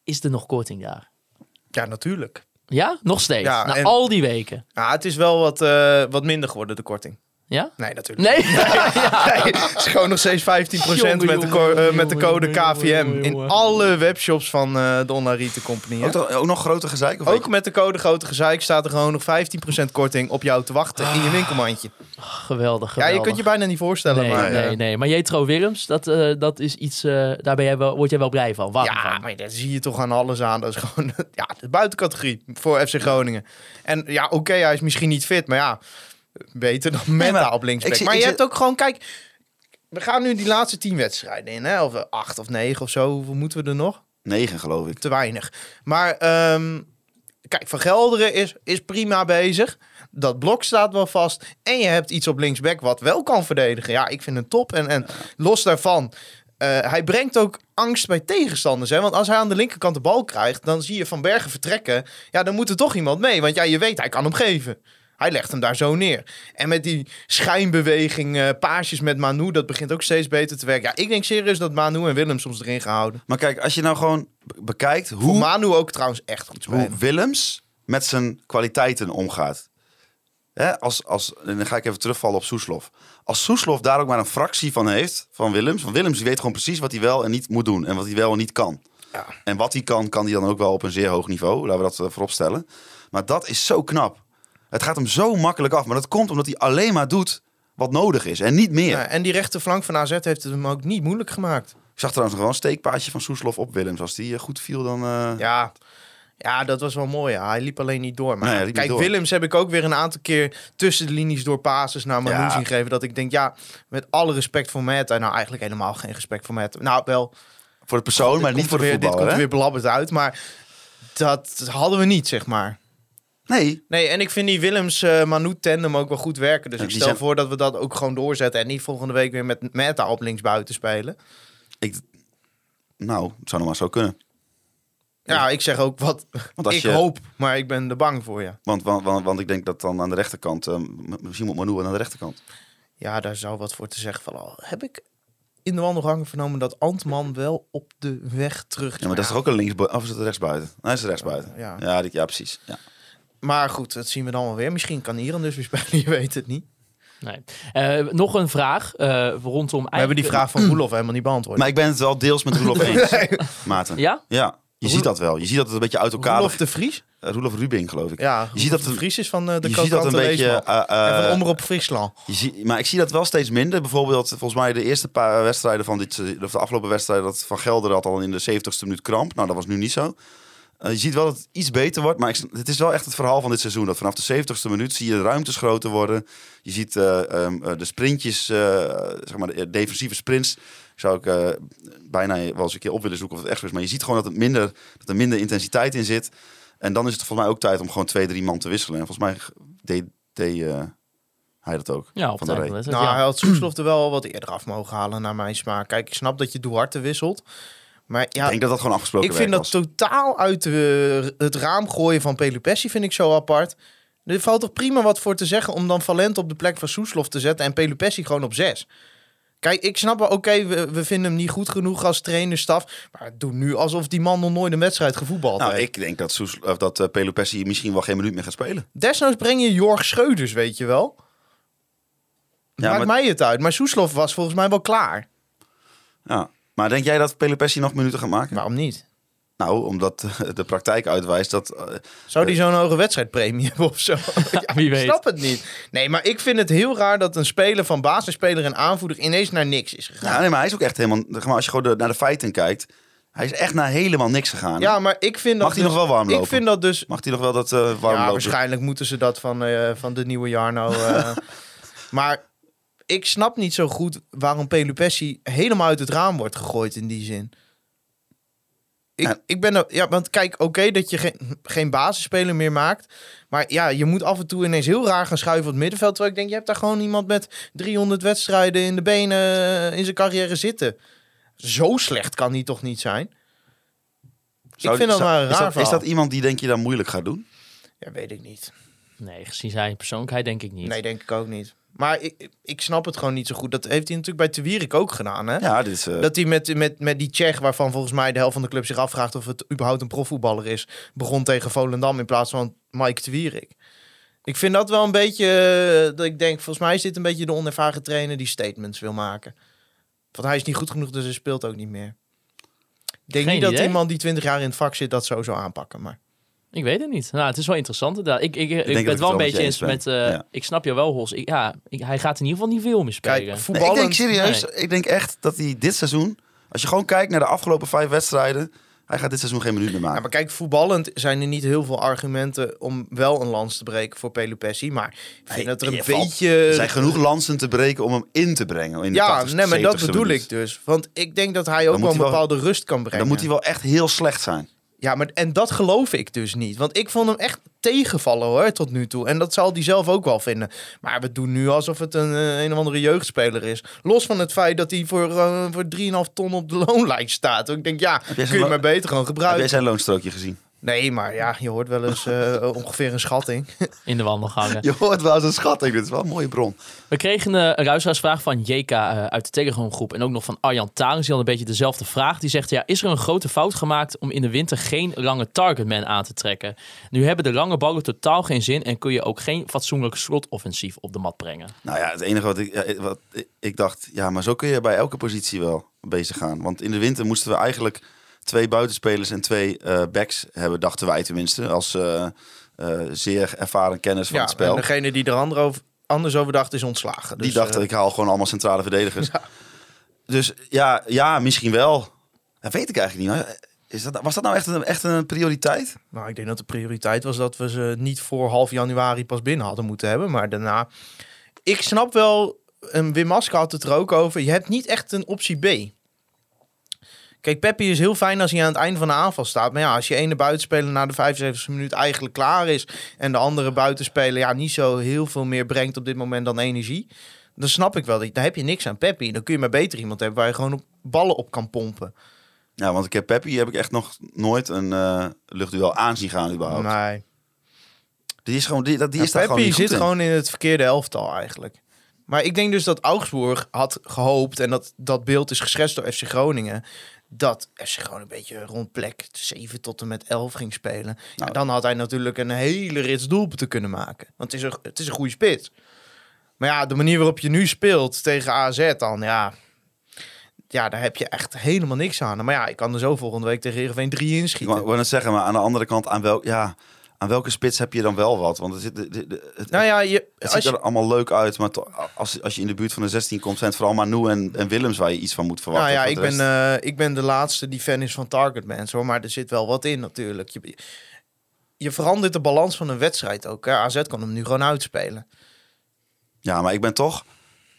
is er nog korting daar? Ja, natuurlijk. Ja, nog steeds. Ja, Na en- al die weken. Ja, het is wel wat, eh, wat minder geworden, de korting. Ja? Nee, natuurlijk. Nee? *laughs* Nee, het is gewoon nog steeds 15% met de, Jongen, eh, met de code jongen, KVM. In alle webshops van eh, de Online Retail Company. Ook, toch- ook nog groter gezeik? Of Ook met de code Grote Gezeik staat er gewoon nog 15% korting op jou te wachten in je winkelmandje. Geweldig, Ja, je kunt je bijna niet voorstellen. Nee, maar, nee, eh, nee. Maar Jetro Willems, dat, eh, dat is iets, eh, daar ben jij wel, word jij wel blij van. Ja, van? maar dat zie je toch aan alles aan. Dat is gewoon *laughs* ja, de buitencategorie voor FC Groningen. En ja, oké, hij is misschien niet fit, maar ja, beter dan Menta maar op linksback. zie- maar je zie- hebt ook gewoon, kijk, we gaan nu die laatste tien wedstrijden in, hè? of acht of negen of zo. Hoeveel moeten we er nog? Negen, geloof ik. Te weinig. Maar ehm, kijk, Van Gelderen is, is prima bezig. Dat blok staat wel vast. En je hebt iets op linksback wat wel kan verdedigen. Ja, ik vind het top. En, en los daarvan, eh, hij brengt ook angst bij tegenstanders. Hè? Want als hij aan de linkerkant de bal krijgt, dan zie je Van Bergen vertrekken. Ja, dan moet er toch iemand mee. Want ja, je weet, hij kan hem geven. Hij legt hem daar zo neer. En met die schijnbeweging, paasjes met Manu, dat begint ook steeds beter te werken. Ja, ik denk serieus dat Manu en Willem soms erin gehouden. Maar kijk, als je nou gewoon be- bekijkt Hoe hoe, Manu ook trouwens echt goed hoe spelen. Willems met zijn kwaliteiten omgaat. Hè, als, als, en dan ga ik even terugvallen op Soeslof. Als Soeslof daar ook maar een fractie van heeft, van Willems. Van Willems die weet gewoon precies wat hij wel en niet moet doen. En wat hij wel en niet kan. Ja. En wat hij kan, kan hij dan ook wel op een zeer hoog niveau. Laten we dat eh, voorop stellen. Maar dat is zo knap. Het gaat hem zo makkelijk af. Maar dat komt omdat hij alleen maar doet wat nodig is. En niet meer. Ja, en die rechterflank van AZ heeft het hem ook niet moeilijk gemaakt. Ik zag trouwens nog wel een steekpaasje van Soeslof op Willems. Als die eh, goed viel, dan... eh, Ja, ja dat was wel mooi. Ja. Hij liep alleen niet door. Maar Nee, kijk, door. Willems heb ik ook weer een aantal keer tussen de linies door passes naar Manu Ja. zien geven. Dat ik denk, ja, met alle respect voor Meta. Nou, eigenlijk helemaal geen respect voor Meta. Nou, wel, Voor de persoon, maar niet voor de er weer, Dit komt er weer belabberd uit, maar dat hadden we niet, zeg maar. Nee, Nee, en ik vind die Willems-Manu-tandem ook wel goed werken. Dus Ja, ik stel zijn- voor dat we dat ook gewoon doorzetten. En niet volgende week weer met Meta op linksbuiten spelen. ik, nou, het zou nog maar zo kunnen. Ja, ik zeg ook wat Want als ik je, hoop, maar ik ben er bang voor, ja. Want, want, want, want ik denk dat dan aan de rechterkant, eh, misschien moet Manu aan de rechterkant. Ja, daar zou wat voor te zeggen vallen. Al Heb ik in de wandelgangen vernomen dat Antman wel op de weg terug. Ja, maar dat is toch ook een linksbuiten? Of is het rechtsbuiten? Nee, is rechtsbuiten. Ja. Ja, ja precies. Ja. Maar goed, dat zien we dan wel weer. Misschien kan Iran dus weer spelen, *laughs* je weet het niet. Nee. Eh, nog een vraag eh, rondom... We hebben die vraag van *clears throat* Roelof helemaal niet beantwoord. Maar ik ben het wel deels met Roelof *laughs* eens, Maarten. Ja? Ja, je ziet dat wel. Je ziet dat het een beetje uit elkaar... Roelof de Vries? Eh, Roelof Rubing, geloof ik. Ja, je ziet dat de Vries is van eh, de je ziet dat een beetje... Leesman. eh, eh, en van Omroep Friesland. Je ziet, maar ik zie dat wel steeds minder. Bijvoorbeeld, volgens mij de eerste paar wedstrijden van dit, of de afgelopen wedstrijden, dat Van Gelder had al in de 70ste minuut kramp. Nou, dat was nu niet zo. Eh, je ziet wel dat het iets beter wordt, maar ik, het is wel echt het verhaal van dit seizoen. Dat vanaf de 70ste minuut zie je de ruimtes groter worden. Je ziet eh, ehm, eh, de sprintjes, eh, zeg maar de defensieve sprints. Zou ik eh, bijna wel eens een keer op willen zoeken of het echt zo is. Maar je ziet gewoon dat, het minder, dat er minder intensiteit in zit. En dan is het volgens mij ook tijd om gewoon twee, drie man te wisselen. En volgens mij deed, deed eh, hij dat ook. Ja, op van de Nou, ja. hij had Soeslof er wel wat eerder af mogen halen, naar mijn smaak. Kijk, ik snap dat je Duarte wisselt. Maar ja, Ik denk dat dat gewoon afgesproken ik vind dat was. totaal uit de, het raam gooien van Pelupessi vind ik zo apart. Er valt toch prima wat voor te zeggen om dan Valent op de plek van Soeslof te zetten en Pelupessi gewoon op zes. Kijk, ik snap wel, oké, we, we vinden hem niet goed genoeg als trainerstaf. Maar doe nu alsof die man nog nooit een wedstrijd gevoetbald Nou, heeft. ik denk dat, Soes, of dat uh, Pelupessi misschien wel geen minuut meer gaat spelen. Desnoods breng je Jorg Scheuders, weet je wel. Ja, Maakt maar- mij het uit. Maar Soeslof was volgens mij wel klaar. Ja. Maar denk jij dat Pelupessi nog minuten gaat maken? Waarom niet? Nou, omdat eh, de praktijk uitwijst dat... eh, Zou die zo'n hoge wedstrijdpremie *laughs* hebben of zo? Ja, wie Ik snap het niet. Nee, maar ik vind het heel raar dat een speler van basisspeler en aanvoerder ineens naar niks is gegaan. ja, nee, maar hij is ook echt helemaal... als je gewoon naar de feiten kijkt... Hij is echt naar helemaal niks gegaan. Ja, maar ik vind dat Mag hij dus- nog wel warm lopen? Ik vind dat dus... Mag hij nog wel dat eh warm ja, lopen? waarschijnlijk moeten ze dat van, eh, van de nieuwe Jarno. eh. *laughs* maar ik snap niet zo goed waarom Pelupessi helemaal uit het raam wordt gegooid in die zin. Ik, Ja. ik ben er, ja, want kijk, oké dat je geen, geen basisspeler meer maakt. Maar ja, je moet af en toe ineens heel raar gaan schuiven op het middenveld. Terwijl ik denk, je hebt daar gewoon iemand met 300 wedstrijden in de benen eh, in zijn carrière zitten. Zo slecht kan die toch niet zijn? Zou- ik vind dat zou- maar een is raar dat, is dat iemand die denk je dan moeilijk gaat doen? Ja, weet ik niet. Nee, gezien zijn persoonlijkheid denk ik niet. Nee, denk ik ook niet. Maar ik, ik snap het gewoon niet zo goed. Dat heeft hij natuurlijk bij Te Wierik ook gedaan. Hè? Ja, eh, Dat hij met, met, met die Tsjech, waarvan volgens mij de helft van de club zich afvraagt of het überhaupt een profvoetballer is, begon tegen Volendam in plaats van Mike Te Wierik. Ik vind dat wel een beetje, eh, dat ik denk, volgens mij is dit een beetje de onervaren trainer die statements wil maken. Want hij is niet goed genoeg, dus hij speelt ook niet meer. Ik denk Geen niet dat iemand die 20 jaar in het vak zit dat zo zou aanpakken. Maar Ik weet het niet. Nou, het is wel interessant. inderdaad. Ik, ik, ik, ben het wel een beetje je eens met... ben. eh, Ja. Ik snap je wel, Hos. Ik, ja, ik- hij gaat in ieder geval niet veel meer spelen. kijk, Nee, ik denk serieus, Nee. ik denk echt dat hij dit seizoen... Als je gewoon kijkt naar de afgelopen vijf wedstrijden... Hij gaat dit seizoen geen minuut meer maken. Ja, maar kijk, voetballend zijn er niet heel veel argumenten om wel een lans te breken voor Pelupessi. Maar ik vind dat er een beetje... Er zijn genoeg lansen te breken om hem in te brengen. In de Ja, 80ste, nee, maar dat 70ste bedoel minuut. ik dus. Want ik denk dat hij ook wel een wel- bepaalde rust kan brengen. Dan moet hij wel echt heel slecht zijn. Ja, maar en dat geloof ik dus niet. Want ik vond hem echt tegenvallen hoor, tot nu toe. En dat zal hij zelf ook wel vinden. Maar we doen nu alsof het een, eh, een of andere jeugdspeler is. Los van het feit dat hij voor, eh, voor 3,5 ton op de *laughs* loonlijst staat. Ik denk, ja, kun je maar beter gewoon Heb jij gebruiken. zijn loonstrookje gezien? Nee, maar ja, je hoort wel eens eh, *laughs* ongeveer een schatting. *laughs* in de wandelgangen. Je hoort wel eens een schatting. Dit is wel een mooie bron. We kregen eh, een luisteraarsvraag van JK eh, uit de Telegram-groep en ook nog van Arjan Tarens. Die had een beetje dezelfde vraag. Die zegt, ja, is er een grote fout gemaakt om in de winter geen lange targetman aan te trekken? Nu hebben de lange ballen totaal geen zin en kun je ook geen fatsoenlijk slotoffensief op de mat brengen. Nou ja, het enige wat ik, wat ik- ik dacht, ja, maar zo kun je bij elke positie wel bezig gaan. Want in de winter moesten we eigenlijk twee buitenspelers en twee eh, backs hebben, dachten wij tenminste, als eh, zeer ervaren kennis van Ja, het spel. en degene die er ander over, anders over dacht is ontslagen. Dus, Die dachten, eh, ik haal gewoon allemaal centrale verdedigers. *laughs* Dus ja, ja, misschien wel. Dat weet ik eigenlijk niet. Maar Is dat, was dat nou echt een, echt een prioriteit? Nou, ik denk dat de prioriteit was dat we ze niet voor half januari pas binnen hadden moeten hebben. Maar daarna... Ik snap wel, en Wim Maske had het er ook over, je hebt niet echt een optie B. Kijk, Peppi is heel fijn als hij aan het einde van de aanval staat. Maar ja, als je ene buitenspeler na de 75 minuut eigenlijk klaar is... en de andere buitenspeler ja, niet zo heel veel meer brengt op dit moment dan energie... dan snap ik wel, dat- dan heb je niks aan Peppi. Dan kun je maar beter iemand hebben waar je gewoon op ballen op kan pompen. Ja, want ik heb Peppi heb ik echt nog nooit een eh luchtduel aan zien gaan überhaupt. Nee. Die is gewoon, die, die Ja, is daar gewoon Peppi niet goed zit in. gewoon in het verkeerde elftal eigenlijk. Maar ik denk dus dat Augsburg had gehoopt, en dat, dat beeld is geschetst door FC Groningen, dat FC gewoon een beetje rond plek 7 tot en met 11 ging spelen. Ja, Nou. dan had hij natuurlijk een hele rits doelpunten kunnen maken. Want het is, een, het is een goede spits. Maar ja, de manier waarop je nu speelt tegen AZ dan, ja... Ja, daar heb je echt helemaal niks aan. Maar ja, ik kan er zo volgende week tegen Heerenveen 3 Ik inschieten. wou wou net zeggen, maar aan de andere kant, aan, wel, ja, aan welke spits heb je dan wel wat? Want het, zit, de, de- de- het, Nou ja, je, het ziet je, er allemaal leuk uit, maar to- als, als je in de buurt van de 16 komt, zijn het vooral Manu en, en Willems waar je iets van moet verwachten. Nou ja, ik ben, eh, ik ben de laatste die fan is van Targetman, hoor. Maar er zit wel wat in natuurlijk. Je, je verandert de balans van een wedstrijd ook. Hè. AZ kan hem nu gewoon uitspelen. Ja, maar ik ben toch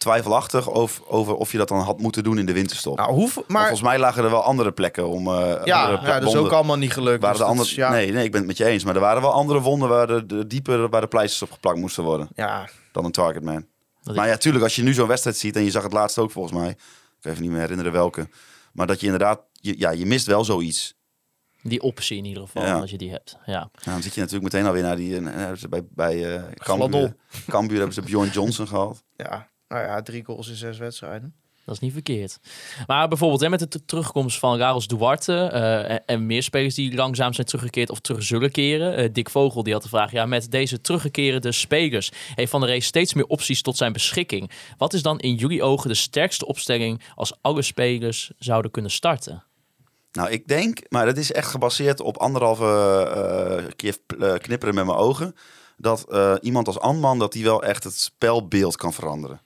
twijfelachtig over, over of je dat dan had moeten doen in de winterstop. Nou, hoeveel, Maar maar volgens mij lagen er wel andere plekken om. eh, ja, andere ja, dat is ook allemaal niet gelukt. Waren dus de andere, is- ja, nee, nee, ik ben het met je eens. Maar er waren wel andere wonden waar de, de dieper waar de pleisters op geplakt moesten worden ja, dan een targetman. Dat Maar ja, tuurlijk, als je nu zo'n wedstrijd ziet en je zag het laatst ook volgens mij, ik kan even niet meer herinneren welke, maar dat je inderdaad, je, ja, je mist wel zoiets. Die optie in ieder geval, Ja. als je die hebt. Ja. Nou, dan zit je natuurlijk meteen alweer naar die, eh, bij, bij eh Cambuur. Cambuur hebben ze Bjorn Johnson gehad. ja, nou ja, drie goals in zes wedstrijden. Dat is niet verkeerd. Maar bijvoorbeeld hè, met de terugkomst van Raros Duarte eh, en, en meer spelers die langzaam zijn teruggekeerd of terug zullen keren. Eh, Dick Vogel die had de vraag, ja, met deze teruggekerende spelers heeft Van der Rey steeds meer opties tot zijn beschikking. Wat is dan in jullie ogen de sterkste opstelling als alle spelers zouden kunnen starten? Nou, ik denk, maar dat is echt gebaseerd op anderhalve eh, keer eh, knipperen met mijn ogen, dat eh, iemand als Anman, dat hij wel echt het spelbeeld kan veranderen.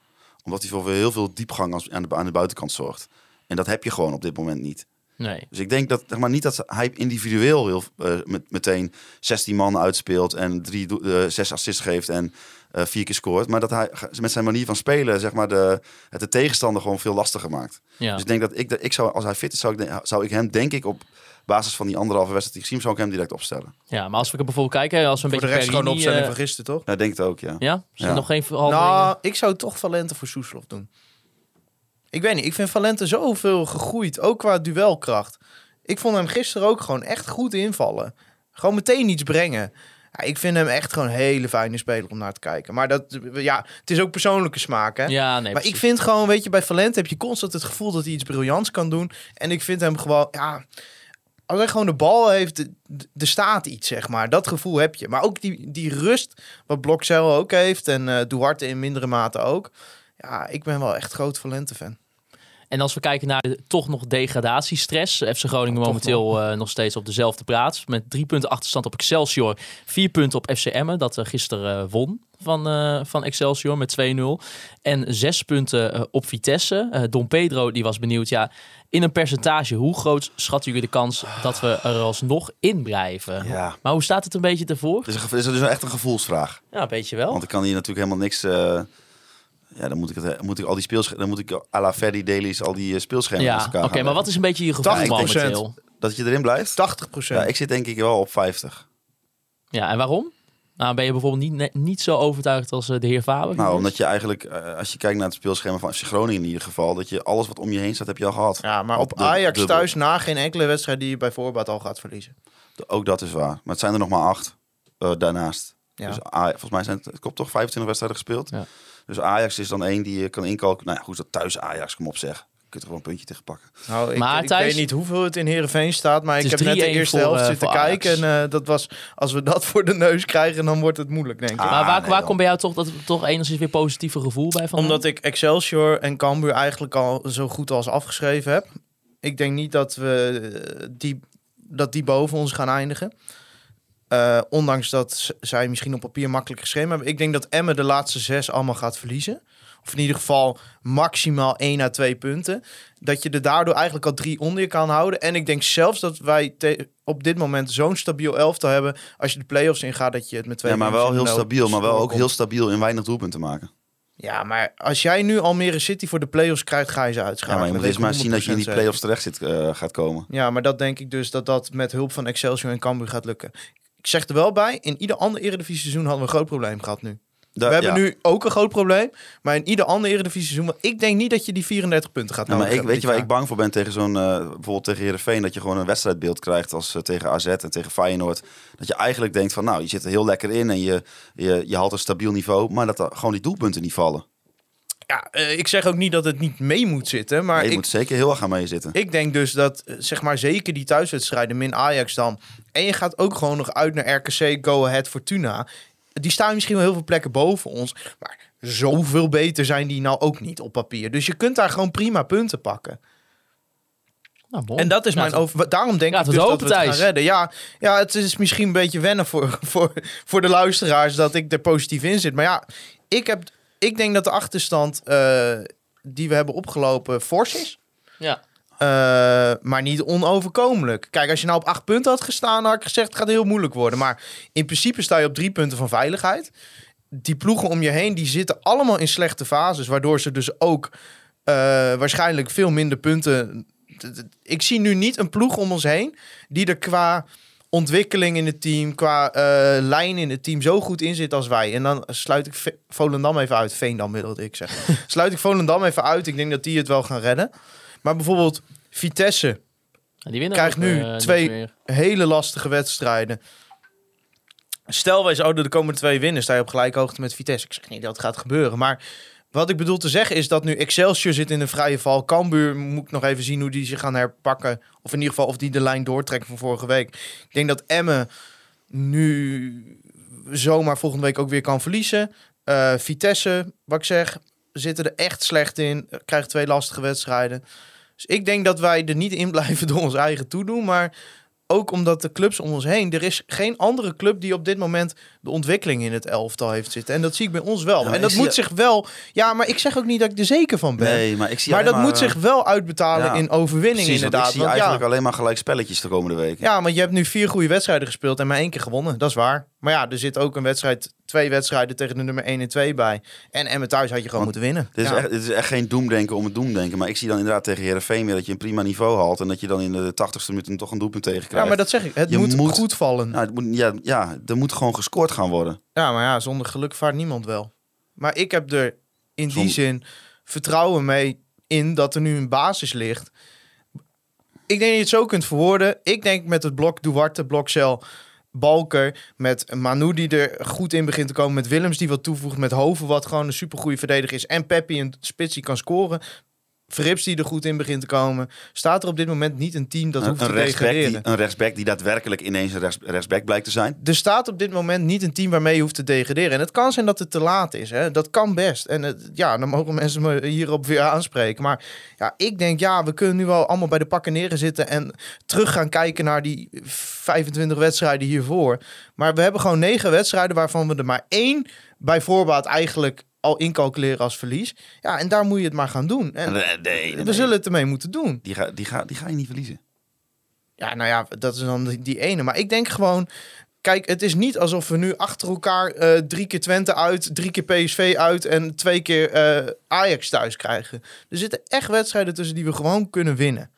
Omdat hij voor heel veel diepgang als, aan, de, aan de buitenkant zorgt. En dat heb je gewoon op dit moment niet. Nee. Dus ik denk dat, zeg maar, niet dat hij individueel heel, eh, met, meteen 16 man uitspeelt en drie, eh, zes assists geeft en eh, vier keer scoort. Maar dat hij met zijn manier van spelen, zeg maar, de, het de tegenstander gewoon veel lastiger maakt. Ja. Dus ik denk dat ik, dat ik zou, als hij fit is, zou ik, zou ik hem, denk ik, op basis van die anderhalve wedstrijd die ik zou ik hem direct opstellen. ja, maar als we bijvoorbeeld kijken, als we een Voor de beetje rest gewoon de opstelling eh, van gisteren, toch? Ja, denk het ook, ja. Ja? Zijn Ja. er nog geen veranderingen? Nou, ik zou toch Valente voor Soeslof doen. Ik weet niet, ik vind Valente zoveel gegroeid, ook qua duelkracht. Ik vond hem gisteren ook gewoon echt goed invallen. Gewoon meteen iets brengen. Ja, ik vind hem echt gewoon een hele fijne speler om naar te kijken. Maar dat, ja, het is ook persoonlijke smaak, hè? ja, nee, maar precies. ik vind gewoon, weet je, bij Valente heb je constant het gevoel dat hij iets briljants kan doen. En ik vind hem gewoon, ja, als hij gewoon de bal heeft, er staat iets, zeg maar. Dat gevoel heb je. Maar ook die, die rust, wat Blokcel ook heeft en eh Duarte in mindere mate ook. Ja, ik ben wel echt groot Valente-fan. En als we kijken naar de toch nog degradatiestress. FC Groningen toch momenteel eh, nog steeds op dezelfde plaats. Met drie punten achterstand op Excelsior. Vier punten op FC Emmen. Dat eh, gisteren eh, won van, van Excelsior met 2-0. En zes punten op Vitesse. Don Pedro die was benieuwd. Ja, in een percentage, hoe groot schatten jullie de kans dat we er alsnog in blijven? Ja. Maar hoe staat het een beetje ervoor? Het is, een, het is dus echt een gevoelsvraag. Ja, een beetje wel. Want ik kan hier natuurlijk helemaal niks... eh, ja, dan moet ik, het, moet ik al die speelschema's... Dan moet ik à la Ferdi al die eh, speelschema's Ja, oké, maar wat is een beetje je gevoel 80%. momenteel? Dat je erin blijft? 80% Ja, ik zit denk ik wel op 50. Ja, en waarom? Nou, ben je bijvoorbeeld niet, niet zo overtuigd als eh, de heer Faber? Nou, omdat je eigenlijk, eh, als je kijkt naar het speelschema van FC Groningen in ieder geval, dat je alles wat om je heen staat, heb je al gehad. Ja, maar op Ajax dubbel. thuis na geen enkele wedstrijd die je bij voorbaat al gaat verliezen. Ook dat is waar. Maar het zijn er nog maar acht eh, daarnaast. Ja. Dus volgens mij zijn het, het klopt toch 25 wedstrijden gespeeld. Ja. Dus Ajax is dan één die je kan inkalken. Nou ja, goed, dat thuis Ajax, kom op zeg. Je kunt er gewoon een puntje tegen pakken. Nou, ik, Maar ik weet niet hoeveel het in Heerenveen staat, maar ik heb net de 3-1 eerste voor, helft eh, zitten kijken. En eh, dat was, als we dat *laughs* voor de neus krijgen, dan wordt het moeilijk, denk ik. Ah, maar waar, nee, waar komt bij jou toch, dat, toch enigszins weer positieve gevoel bij van? Omdat ik Excelsior en Cambuur eigenlijk al zo goed als afgeschreven heb. Ik denk niet dat we eh, die, dat die boven ons gaan eindigen. Eh, ondanks dat zij misschien op papier makkelijk geschreven hebben. Ik denk dat Emmen de laatste zes allemaal gaat verliezen. Of in ieder geval maximaal 1 à 2 punten. Dat je er daardoor eigenlijk al drie onder je kan houden. En ik denk zelfs dat wij op dit moment zo'n stabiel elftal hebben. Als je de play-offs ingaat, dat je het met twee Ja, maar wel heel stabiel. Maar wel ook heel stabiel in weinig doelpunten maken. Ja, maar als jij nu Almere City voor de play-offs krijgt, ga je ze Ja, uitschakelen. maar je moet maar zien dat je in die 100% play-offs terecht zit, eh, gaat komen. Ja, maar dat denk ik dus dat dat met hulp van Excelsior en Cambuur gaat lukken. Ik zeg er wel bij, in ieder ander eredivisie seizoen hadden we een groot probleem gehad nu. Da- we hebben ja. nu ook een groot probleem, maar in ieder ander eredivisie seizoen... Ik denk niet dat je die 34 punten gaat Ja, maar nodig ik, weet je waar ik bang voor ben tegen zo'n, eh, bijvoorbeeld tegen Heerenveen, dat je gewoon een wedstrijdbeeld krijgt als eh, tegen AZ en tegen Feyenoord. Dat je eigenlijk denkt van, nou, je zit er heel lekker in en je, je, je haalt een stabiel niveau, maar dat er gewoon die doelpunten niet vallen. Ja, eh, ik zeg ook niet dat het niet mee moet zitten, maar je ik, moet zeker heel erg aan mee zitten. Ik denk dus dat, eh, zeg maar, zeker die thuiswedstrijden, min Ajax dan. En je gaat ook gewoon nog uit naar RKC, Go Ahead, Fortuna. Die staan misschien wel heel veel plekken boven ons. Maar zoveel beter zijn die nou ook niet op papier. Dus je kunt daar gewoon prima punten pakken. Nou. En dat is mijn over. Daarom denk ik dus het dat we het gaan redden. Ja, ja, het is misschien een beetje wennen voor, *laughs* voor, voor de luisteraars dat ik er positief in zit. Maar ja, ik, heb, ik denk dat de achterstand eh, die we hebben opgelopen fors is. Ja. Eh, maar niet onoverkomelijk. Kijk, als je nou op acht punten had gestaan, had ik gezegd het gaat heel moeilijk worden. Maar in principe sta je op drie punten van veiligheid. Die ploegen om je heen, die zitten allemaal in slechte fases. Waardoor ze dus ook eh, waarschijnlijk veel minder punten... Ik zie nu niet een ploeg om ons heen die er qua ontwikkeling in het team, qua eh, lijn in het team zo goed in zit als wij. En dan sluit ik Ve- Volendam even uit. Veendam wilde ik zeggen. *laughs* sluit ik Volendam even uit. Ik denk dat die het wel gaan redden. Maar bijvoorbeeld Vitesse, die winnen krijgt ook, nu eh, twee- hele lastige wedstrijden. Stel wij zouden de komende twee winnen, sta je op gelijke hoogte met Vitesse. Ik zeg niet dat het gaat gebeuren, maar wat ik bedoel te zeggen is dat nu Excelsior zit in een vrije val. Cambuur moet ik nog even zien hoe die zich gaan herpakken. Of in ieder geval of die de lijn doortrekken van vorige week. Ik denk dat Emmen nu zomaar volgende week ook weer kan verliezen. Eh, Vitesse, wat ik zeg, zitten er echt slecht in. Krijgen twee lastige wedstrijden. Dus ik denk dat wij er niet in blijven *laughs* door ons eigen toedoen. Maar ook omdat de clubs om ons heen... Er is geen andere club die op dit moment de ontwikkeling in het elftal heeft zitten. En dat zie ik bij ons wel. Ja, maar en dat moet zich wel... Ja, maar ik zeg ook niet dat ik er zeker van ben. Nee, maar ik zie maar dat moet zich wel uitbetalen ja, in overwinning Precies, want inderdaad. ik zie Want ja, eigenlijk alleen maar gelijk spelletjes de komende weken. ja, want je hebt nu vier goede wedstrijden gespeeld en maar één keer gewonnen. Dat is waar. Maar ja, er zit ook een wedstrijd, twee wedstrijden tegen de nummer 1 en 2 bij. En Emmen thuis had je gewoon Want moeten winnen. Dit is, Ja. echt, is echt geen doemdenken om het doemdenken. Maar ik zie dan inderdaad tegen Heerenveen weer dat je een prima niveau haalt. En dat je dan in de 80ste minuut toch een doelpunt tegen krijgt. ja, maar dat zeg ik. Het Je moet, moet- goed vallen. Nou, het moet, ja, ja, er moet gewoon gescoord gaan worden. Ja, maar ja, zonder geluk vaart niemand wel. Maar ik heb er in die zin vertrouwen mee in dat er nu een basis ligt. Ik denk dat je het zo kunt verwoorden. Ik denk met het blok Duarte, Blokcel, Balker, met Manu die er goed in begint te komen, met Willems die wat toevoegt, met Hoven wat gewoon een supergoeie verdediger is en Peppi een spits die kan scoren. Verrips die er goed in begint te komen. Staat er op dit moment niet een team dat Een, hoeft een, te degraderen. die, een rechtsback die daadwerkelijk ineens een rechts, rechtsback blijkt te zijn. Er staat op dit moment niet een team waarmee je hoeft te degraderen. En het kan zijn dat het te laat is. Hè? Dat kan best. En het, ja, dan mogen mensen me hierop weer aanspreken. Maar ja, ik denk, ja, we kunnen nu wel allemaal bij de pakken neerzitten en terug gaan kijken naar die 25 wedstrijden hiervoor. Maar we hebben gewoon negen wedstrijden waarvan we er maar één bij voorbaat eigenlijk al incalculeren als verlies. Ja, en daar moet je het maar gaan doen. En Nee, nee, nee. we zullen het ermee moeten doen. Die, ga, die, ga, die ga je niet verliezen. Ja, nou ja, dat is dan die, die ene. Maar ik denk gewoon... Kijk, het is niet alsof we nu achter elkaar eh, drie keer Twente uit, drie keer PSV uit en twee keer eh, Ajax thuis krijgen. Er zitten echt wedstrijden tussen die we gewoon kunnen winnen.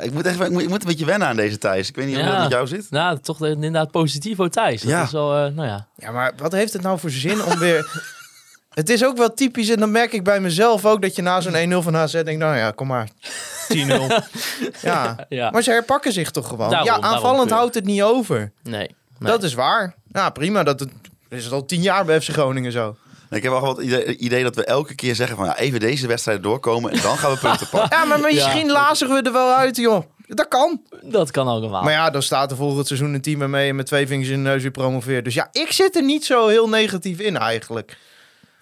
Ik moet, echt, ik, moet, ik moet een beetje wennen aan deze Thijs. Ik weet niet hoe Ja. dat met jou zit. Nou, toch de- inderdaad positivo Thijs. Dat Ja. is wel, eh, nou ja. Ja, maar wat heeft het nou voor zin om weer... *laughs* Het is ook wel typisch en dan merk ik bij mezelf ook dat je na zo'n 1-0 van HZ denkt, nou ja, kom maar. 10-0. *laughs* ja. ja. Maar ze herpakken zich toch gewoon. Daarom, ja, aanvallend houdt het niet over. Nee. nee. Dat is waar. Ja, prima. Dat het, is het al tien jaar bij FC Groningen zo. Ik heb wel wat idee, idee dat we elke keer zeggen van ja, even deze wedstrijd doorkomen en dan gaan we punten pakken. *laughs* Ja, maar misschien lazigen we er wel uit, joh. Dat kan. Dat kan ook wel. Maar ja, dan staat er volgend seizoen een team ermee en met twee vingers in de neus weer promoveert. Dus ja, ik zit er niet zo heel negatief in eigenlijk.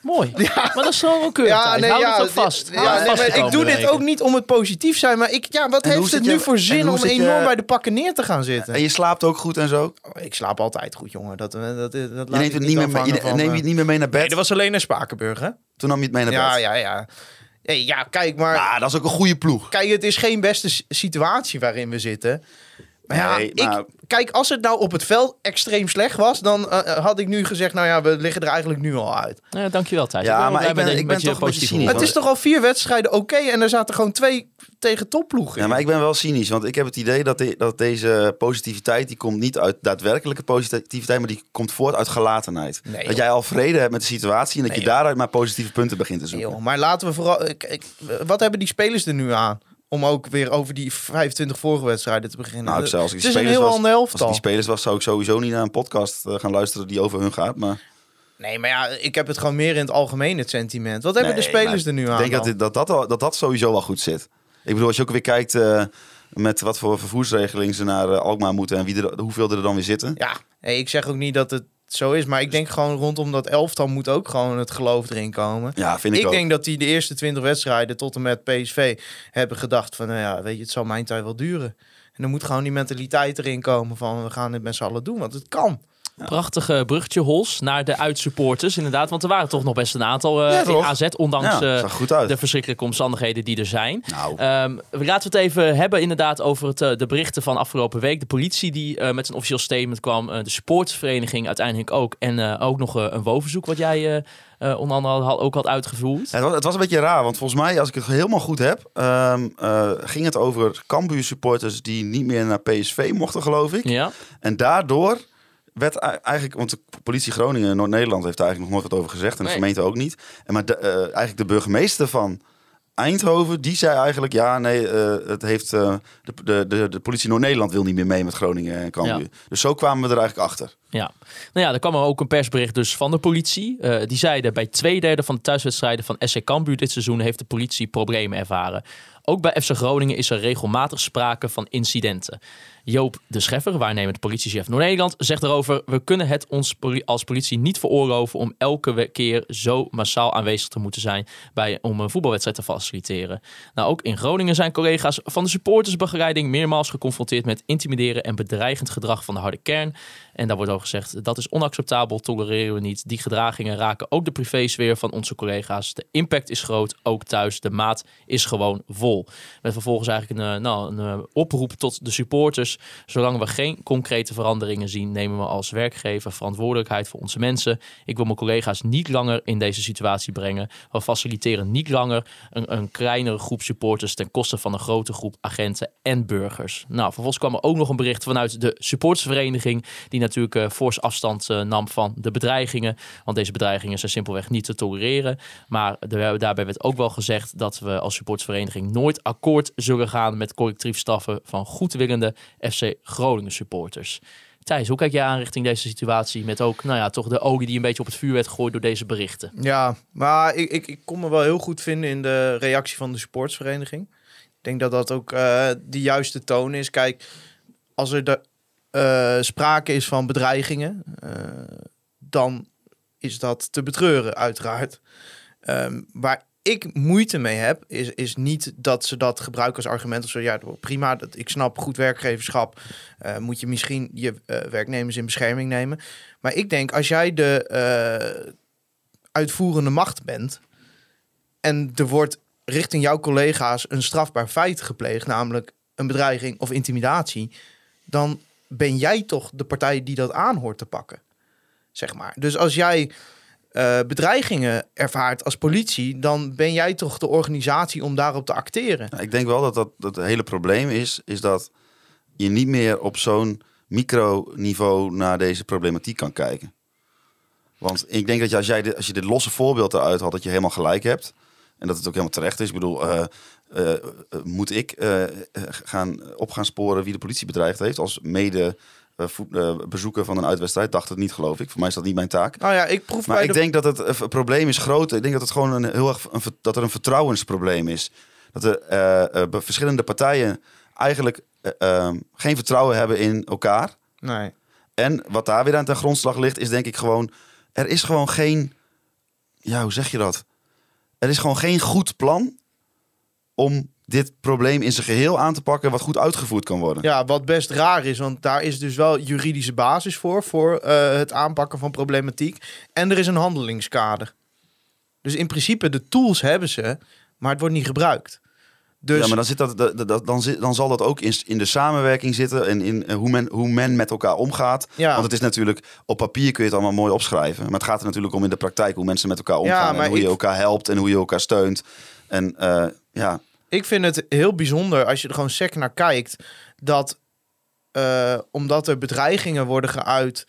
Mooi. Maar dat is gewoon wel keurig. Ja, nee, Hou ja, het ook vast. Ja, nee, maar ik doe dit ook niet om het positief zijn. Maar ik, ja, wat En heeft het je- nu voor zin om je- enorm bij de pakken neer te gaan zitten? En je slaapt ook goed en zo. Oh, Ik slaap altijd goed, jongen. Dat, dat, dat, dat Je laat neemt het niet niet meer, mee, afhangen je van, neem je eh, het niet meer mee naar bed. Nee, dat was alleen naar Spakenburg, hè? Toen nam je het mee naar bed. Ja, ja, ja. Hey, ja, kijk, maar... Ah, dat is ook een goede ploeg. Kijk, het is geen beste situatie waarin we zitten. Maar ja, Nee, maar- Ik, kijk, als het nou op het veld extreem slecht was, dan eh, eh, had ik nu gezegd, nou ja, we liggen er eigenlijk nu al uit. Ja, dankjewel Thijs. Ja, maar ik ben- ik ben toch een beetje positieve cynisch, het is toch al vier wedstrijden oké en er zaten gewoon twee tegen topploegen. Ja, maar ik ben wel cynisch, want ik heb het idee dat, de- dat deze positiviteit, die komt niet uit daadwerkelijke positiviteit, maar die komt voort uit gelatenheid. Nee, dat jij al vrede hebt met de situatie en dat Nee, je daaruit maar positieve punten begint te Nee, zoeken. joh, maar laten we vooral... ik- ik- wat hebben die spelers er nu aan? Om ook weer over die 25 vorige wedstrijden te beginnen. Nou, als ik het is een spelers heel was- ander Als elftal. die spelers was, zou ik sowieso niet naar een podcast eh, gaan luisteren die over hun gaat. Maar Nee, maar ja, ik heb het gewoon meer in het algemeen, het sentiment. Wat hebben de spelers er nu aan Ik denk dat, dit- dat, dat, dat dat sowieso wel goed zit. Ik bedoel, als je ook weer kijkt eh, met wat voor vervoersregeling ze naar eh, Alkmaar moeten en wie er, hoeveel er dan weer zitten. Ja, hey, ik zeg ook niet dat het zo is, maar ik denk gewoon rondom dat elftal moet ook gewoon het geloof erin komen. Ja, vind ik, Ik ook. denk dat die de eerste 20 wedstrijden tot en met PSV hebben gedacht van, nou ja, weet je, het zal mijn tijd wel duren. En dan moet gewoon die mentaliteit erin komen van, we gaan dit met z'n allen doen, want het kan. Prachtige bruggetje, Hols, naar de uitsupporters. Inderdaad, want er waren toch nog best een aantal eh, in toch? AZ, ondanks eh, de verschrikkelijke omstandigheden die er zijn. Nou, Ehm, laten we het even hebben inderdaad over het, eh, de berichten van afgelopen week. De politie die eh, met een officieel statement kwam. eh, de supportersvereniging uiteindelijk ook. En eh, ook nog eh, een woonverzoek wat jij eh, eh, onder andere had, ook had uitgevoerd. Het was, het was een beetje raar, want volgens mij, als ik het helemaal goed heb, ehm, eh, ging het over Cambuur supporters die niet meer naar PSV mochten, geloof ik. Ja, En daardoor werd eigenlijk, want de politie Groningen, Noord-Nederland, heeft daar eigenlijk nog nooit wat over gezegd en de Nee. gemeente ook niet. En maar de, eh, eigenlijk de burgemeester van Eindhoven, die zei eigenlijk, ja, nee, eh, het heeft eh, de, de, de, de politie Noord-Nederland wil niet meer mee met Groningen en Cambuur. Ja. Dus zo kwamen we er eigenlijk achter. ja. Nou ja, er kwam er ook een persbericht dus van de politie. Eh, die zeiden bij twee derde van de thuiswedstrijden van SC Cambuur dit seizoen heeft de politie problemen ervaren. Ook bij FC Groningen is er regelmatig sprake van incidenten. Joop de Scheffer, waarnemend politiechef Noord-Nederland, zegt erover... we kunnen het ons als politie niet veroorloven om elke keer zo massaal aanwezig te moeten zijn... Bij, om een voetbalwedstrijd te faciliteren. Nou, ook in Groningen zijn collega's van de supportersbegeleiding... meermaals geconfronteerd met intimideren en bedreigend gedrag van de harde kern. En daar wordt ook gezegd, dat is onacceptabel, tolereren we niet. Die gedragingen raken ook de privésfeer van onze collega's. De impact is groot, ook thuis. De maat is gewoon vol. Met vervolgens eigenlijk een, eh, nou, een eh, oproep tot de supporters. Zolang we geen concrete veranderingen zien, nemen we als werkgever verantwoordelijkheid voor onze mensen. Ik wil mijn collega's niet langer in deze situatie brengen. We faciliteren niet langer een, een kleinere groep supporters ten koste van een grote groep agenten en burgers. Nou, vervolgens kwam er ook nog een bericht vanuit de supportersvereniging, die natuurlijk fors afstand eh, nam van de bedreigingen. Want deze bedreigingen zijn simpelweg niet te tolereren. Maar daarbij werd ook wel gezegd dat we als supportersvereniging nooit akkoord zullen gaan met collectief straffen van goedwillende FC Groningen supporters. Thijs, hoe kijk jij aan richting deze situatie met ook, nou ja, toch de olie die een beetje op het vuur werd gegooid door deze berichten? Ja, maar ik, ik, ik kon me wel heel goed vinden in de reactie van de sportsvereniging. Ik denk dat dat ook eh, de juiste toon is. Kijk, als er de, eh, sprake is van bedreigingen, eh, dan is dat te betreuren, uiteraard. Ehm, waar ik moeite mee heb, is, is niet dat ze dat gebruiken als argument of zo. Ja, prima, dat, ik snap goed werkgeverschap. eh, moet je misschien je werknemers in bescherming nemen. Maar ik denk, als jij de uitvoerende macht bent en er wordt richting jouw collega's een strafbaar feit gepleegd, namelijk een bedreiging of intimidatie, dan ben jij toch de partij die dat aan hoort te pakken. Zeg maar. Dus als jij eh, bedreigingen ervaart als politie, dan ben jij toch de organisatie om daarop te acteren. Nou, ik denk wel dat, dat dat het hele probleem is, is dat je niet meer op zo'n microniveau naar deze problematiek kan kijken. Want ik denk dat als, jij als je dit losse voorbeeld eruit had, dat je helemaal gelijk hebt. En dat het ook helemaal terecht is. Ik bedoel, eh, eh, moet ik eh, gaan, op gaan sporen wie de politie bedreigd heeft als mede bezoeker van een uitwedstrijd? Dacht het niet, geloof ik. Voor mij is dat niet mijn taak. Nou ja, ik proef Maar ik de... denk dat het probleem is groot. Ik denk dat het gewoon een heel erg een, dat er een vertrouwensprobleem is. Dat er verschillende partijen eigenlijk eh, ehm, geen vertrouwen hebben in elkaar. Nee. En wat daar weer aan ten grondslag ligt, is denk ik gewoon... Er is gewoon geen... Ja, hoe zeg je dat? Er is gewoon geen goed plan om dit probleem in zijn geheel aan te pakken... wat goed uitgevoerd kan worden. Ja, wat best raar is, want daar is dus wel juridische basis voor, voor eh, het aanpakken van problematiek. En er is een handelingskader. Dus in principe, de tools hebben ze, maar het wordt niet gebruikt. Dus Ja, maar dan, zit dat, dat, dat- dan, zit, dan zal dat ook in, in de samenwerking zitten en in eh, hoe men, hoe men met elkaar omgaat. Ja. Want het is natuurlijk, op papier kun je het allemaal mooi opschrijven. Maar het gaat er natuurlijk om in de praktijk hoe mensen met elkaar omgaan. en hoe je elkaar helpt en hoe je elkaar steunt. En eh, ja, ik vind het heel bijzonder als je er gewoon sec naar kijkt, dat eh, omdat er bedreigingen worden geuit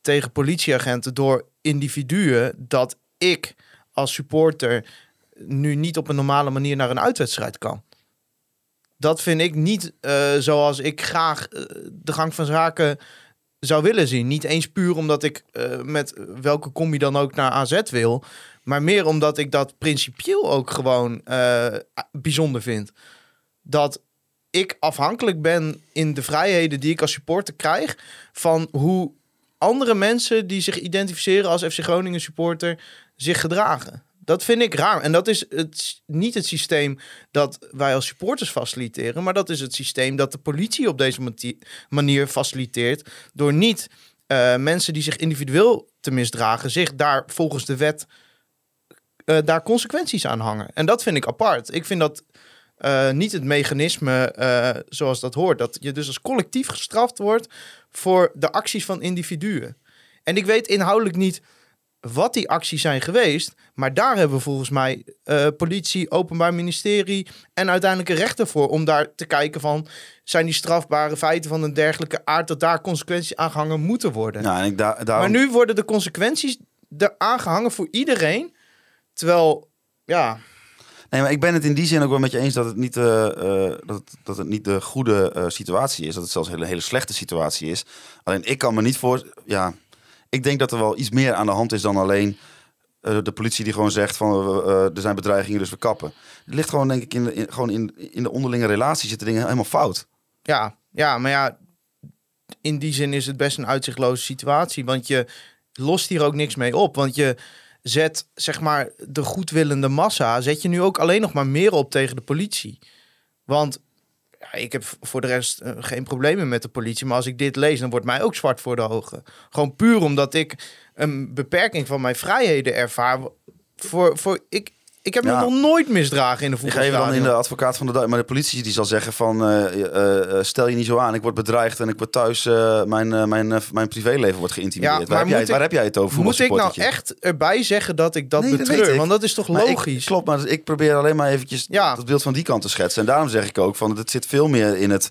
tegen politieagenten door individuen, dat ik als supporter nu niet op een normale manier naar een uitwedstrijd kan. Dat vind ik niet eh, zoals ik graag eh, de gang van zaken zou willen zien. Niet eens puur omdat ik eh, met welke combi dan ook naar AZ wil. Maar meer omdat ik dat principieel ook gewoon eh, bijzonder vind. Dat ik afhankelijk ben in de vrijheden die ik als supporter krijg... van hoe andere mensen die zich identificeren als FC Groningen supporter zich gedragen. Dat vind ik raar. En dat is het, niet het systeem dat wij als supporters faciliteren, maar dat is het systeem dat de politie op deze manier faciliteert. Door niet eh, mensen die zich individueel te misdragen, zich daar volgens de wet eh, daar consequenties aan hangen. En dat vind ik apart. Ik vind dat eh, niet het mechanisme zoals dat hoort. Dat je dus als collectief gestraft wordt voor de acties van individuen. En ik weet inhoudelijk niet wat die acties zijn geweest. Maar daar hebben we volgens mij eh, politie, openbaar ministerie en uiteindelijk een rechter voor. Om daar te kijken van, zijn die strafbare feiten van een dergelijke aard dat daar consequenties aan gehangen moeten worden. nou, en ik daarom, Maar nu worden de consequenties er aangehangen voor iedereen. Terwijl, ja, Nee, maar ik ben het in die zin ook wel met je eens dat het niet, eh, dat het, dat het niet de goede situatie is. Dat het zelfs een hele, hele slechte situatie is. Alleen ik kan me niet voor. Ja, ik denk dat er wel iets meer aan de hand is dan alleen eh, de politie die gewoon zegt van eh, er zijn bedreigingen, dus we kappen. Het ligt gewoon denk ik in de, in, gewoon in, in de onderlinge relatie zitten dingen helemaal fout. ja, ja, maar ja, in die zin is het best een uitzichtloze situatie. Want je lost hier ook niks mee op. Want je zet, zeg maar, de goedwillende massa, zet je nu ook alleen nog maar meer op tegen de politie. Want ik heb voor de rest eh, geen problemen met de politie. Maar als ik dit lees, dan wordt mij ook zwart voor de ogen. Gewoon puur omdat ik een beperking van mijn vrijheden ervaar. Voor, voor, ik, ik heb Ja. me nog nooit misdragen in de Ik ga even dan in de advocaat van de duivel. Maar de politie die zal zeggen van eh, eh, eh, stel je niet zo aan. Ik word bedreigd en ik word thuis, mijn, mijn, mijn privéleven wordt geïntimideerd. Ja, waar, heb jij, waar ik- heb jij het over? Moet ik nou echt erbij zeggen dat ik dat Nee, dat betreur? ik. Want dat is toch Maar ik- logisch? klopt, maar ik probeer alleen maar eventjes Ja. het beeld van die kant te schetsen. En daarom zeg ik ook van het zit veel meer in het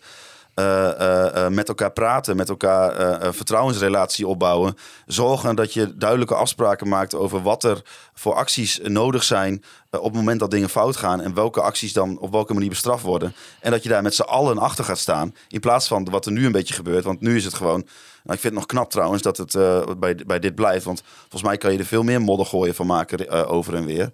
met elkaar praten, met elkaar eh, een vertrouwensrelatie opbouwen. Zorgen dat je duidelijke afspraken maakt over wat er voor acties nodig zijn eh, op het moment dat dingen fout gaan. En welke acties dan op welke manier bestraft worden. En dat je daar met z'n allen achter gaat staan. In plaats van wat er nu een beetje gebeurt. Want nu is het gewoon. Nou, ik vind het nog knap trouwens dat het eh, bij, bij dit blijft. Want volgens mij kan je er veel meer modder gooien van maken eh, over en weer.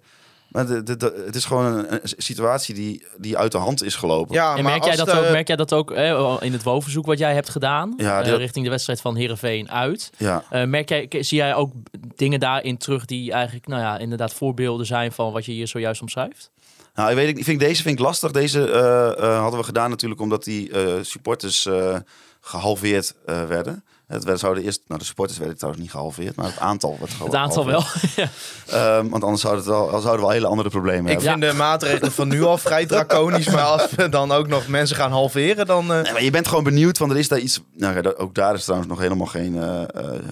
Maar de, de- de- het is gewoon een, een situatie die, die uit de hand is gelopen. Ja, En maar merk jij, dat de- ook, merk jij dat ook eh, in het woonverzoek wat jij hebt gedaan? Ja, eh, richting de wedstrijd van Heerenveen uit. Ja. Eh, merk jij, zie jij ook dingen daarin terug die eigenlijk, nou ja, inderdaad voorbeelden zijn van wat je hier zojuist omschrijft? Nou, ik weet, ik ik vind deze vind ik lastig. Deze eh, eh, hadden we gedaan natuurlijk omdat die eh, supporters eh, gehalveerd eh, werden. Het werd, zouden eerst, nou de supporters werden trouwens niet gehalveerd, maar het aantal werd Het aantal gehalveerd. wel. *laughs* Ehm, want anders zouden, het wel, zouden we wel hele andere problemen Ik hebben. vind de maatregelen van nu al vrij draconisch. maar als we dan ook nog mensen gaan halveren, dan... eh, Nee, maar je bent gewoon benieuwd, want er is daar iets... Nou, ja, ook daar is trouwens nog helemaal geen eh, eh,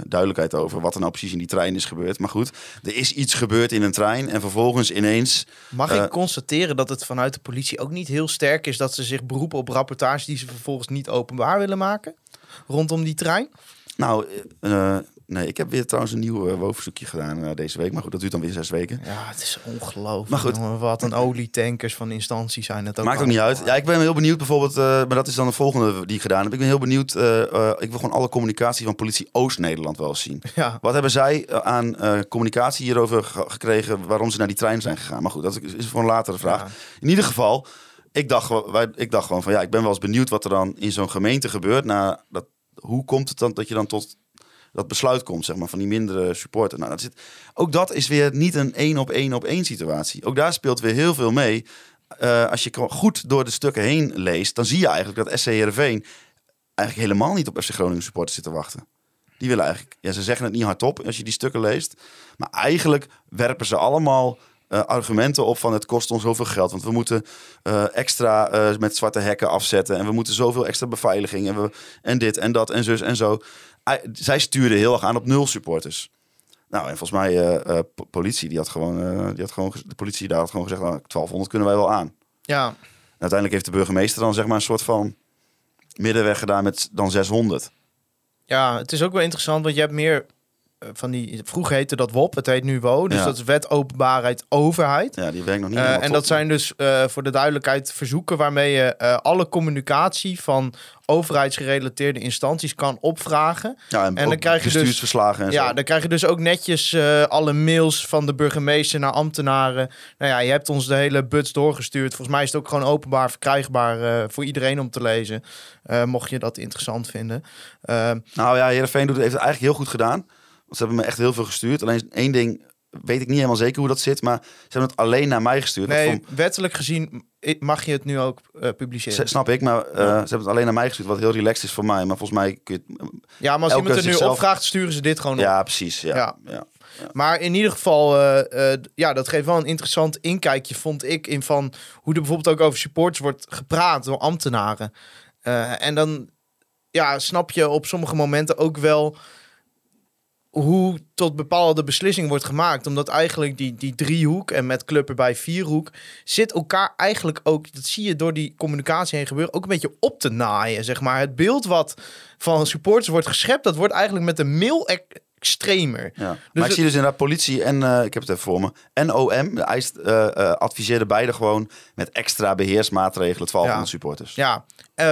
duidelijkheid over... wat er nou precies in die trein is gebeurd. Maar goed, er is iets gebeurd in een trein... en vervolgens ineens... Mag ik constateren dat het vanuit de politie ook niet heel sterk is... dat ze zich beroepen op rapportages die ze vervolgens niet openbaar willen maken? Rondom die trein? Nou, eh, eh, nee, ik heb weer trouwens een nieuw uh, woonverzoekje gedaan eh, deze week. Maar goed, dat duurt dan weer zes weken. Ja, het is ongelooflijk. Maar goed. jongen. Wat een olietankers van instanties zijn het ook. Maakt ook niet uit. Ja, ik ben heel benieuwd bijvoorbeeld, eh, maar dat is dan de volgende die ik gedaan heb. Ik ben heel benieuwd, eh, eh, ik wil gewoon alle communicatie van politie Oost-Nederland wel eens zien. Ja, Wat hebben zij eh, aan eh, communicatie hierover ge- gekregen waarom ze naar die trein zijn gegaan? Maar goed, dat is voor een latere vraag. Ja. In ieder geval, ik dacht, ik dacht gewoon van ja, ik ben wel eens benieuwd wat er dan in zo'n gemeente gebeurt. Nou, dat, hoe komt het dan dat je dan tot dat besluit komt, zeg maar, van die mindere supporter? Nou, dat zit, ook dat is weer niet een één op één op één situatie. Ook daar speelt weer heel veel mee. Eh, als je goed door de stukken heen leest, dan zie je eigenlijk dat SC Heerenveen eigenlijk helemaal niet op FC Groningen supporters zit te wachten. Die willen eigenlijk, ja, ze zeggen het niet hardop als je die stukken leest. Maar eigenlijk werpen ze allemaal eh, argumenten op van het kost ons zoveel geld. Want we moeten eh, extra eh, met zwarte hekken afzetten. En we moeten zoveel extra beveiliging. En, we, en dit en dat en zus en zo. Zij stuurden heel erg aan op nul supporters. Nou, en volgens mij, po- politie, die had gewoon, die had gewoon, de politie daar had gewoon gezegd, nou, 1200 kunnen wij wel aan. ja. En uiteindelijk heeft de burgemeester dan zeg maar een soort van middenweg gedaan met dan 600. ja, het is ook wel interessant, want je hebt meer van die... Vroeger heette dat WOP, het heet nu WO. Dus Ja. dat is Wet Openbaarheid Overheid. Ja, die werkt nog niet Eh, helemaal en top. dat zijn dus eh, voor de duidelijkheid verzoeken waarmee je eh, alle communicatie van overheidsgerelateerde instanties kan opvragen. ja, en, dan krijg je dus- en Ja, zo. dan krijg je dus ook netjes eh, alle mails van de burgemeester naar ambtenaren. Nou ja, je hebt ons de hele buts doorgestuurd. Volgens mij is het ook gewoon openbaar verkrijgbaar eh, voor iedereen om te lezen. eh, mocht je dat interessant vinden. Eh, Nou ja, Heerenveen doet, heeft het eigenlijk heel goed gedaan. Want ze hebben me echt heel veel gestuurd. Alleen één ding weet ik niet helemaal zeker hoe dat zit. Maar ze hebben het alleen naar mij gestuurd. Nee, vond- wettelijk gezien mag je het nu ook eh, publiceren. Snap ik, maar eh, ze hebben het alleen naar mij gestuurd. Wat heel relaxed is voor mij. Maar volgens mij kun je het... ja, maar als elke iemand er nu zichzelf- op vraagt, sturen ze dit gewoon op. Ja, precies. Ja, Ja. ja. Maar in ieder geval, eh, eh, ja, dat geeft wel een interessant inkijkje, vond ik, in van hoe er bijvoorbeeld ook over supporters wordt gepraat door ambtenaren. Eh, en dan, ja, snap je op sommige momenten ook wel hoe tot bepaalde beslissingen wordt gemaakt. Omdat eigenlijk die, die driehoek en met club erbij vierhoek zit elkaar eigenlijk ook, dat zie je door die communicatie heen gebeuren, ook een beetje op te naaien, zeg maar. Het beeld wat van supporters wordt geschept, dat wordt eigenlijk met een mail ex- extremer. Ja. Dus maar ik het- zie dus inderdaad politie en, eh, ik heb het even voor me, en OM eist, eh eh, adviseerde beide gewoon met extra beheersmaatregelen 1200 Ja. supporters. Ja,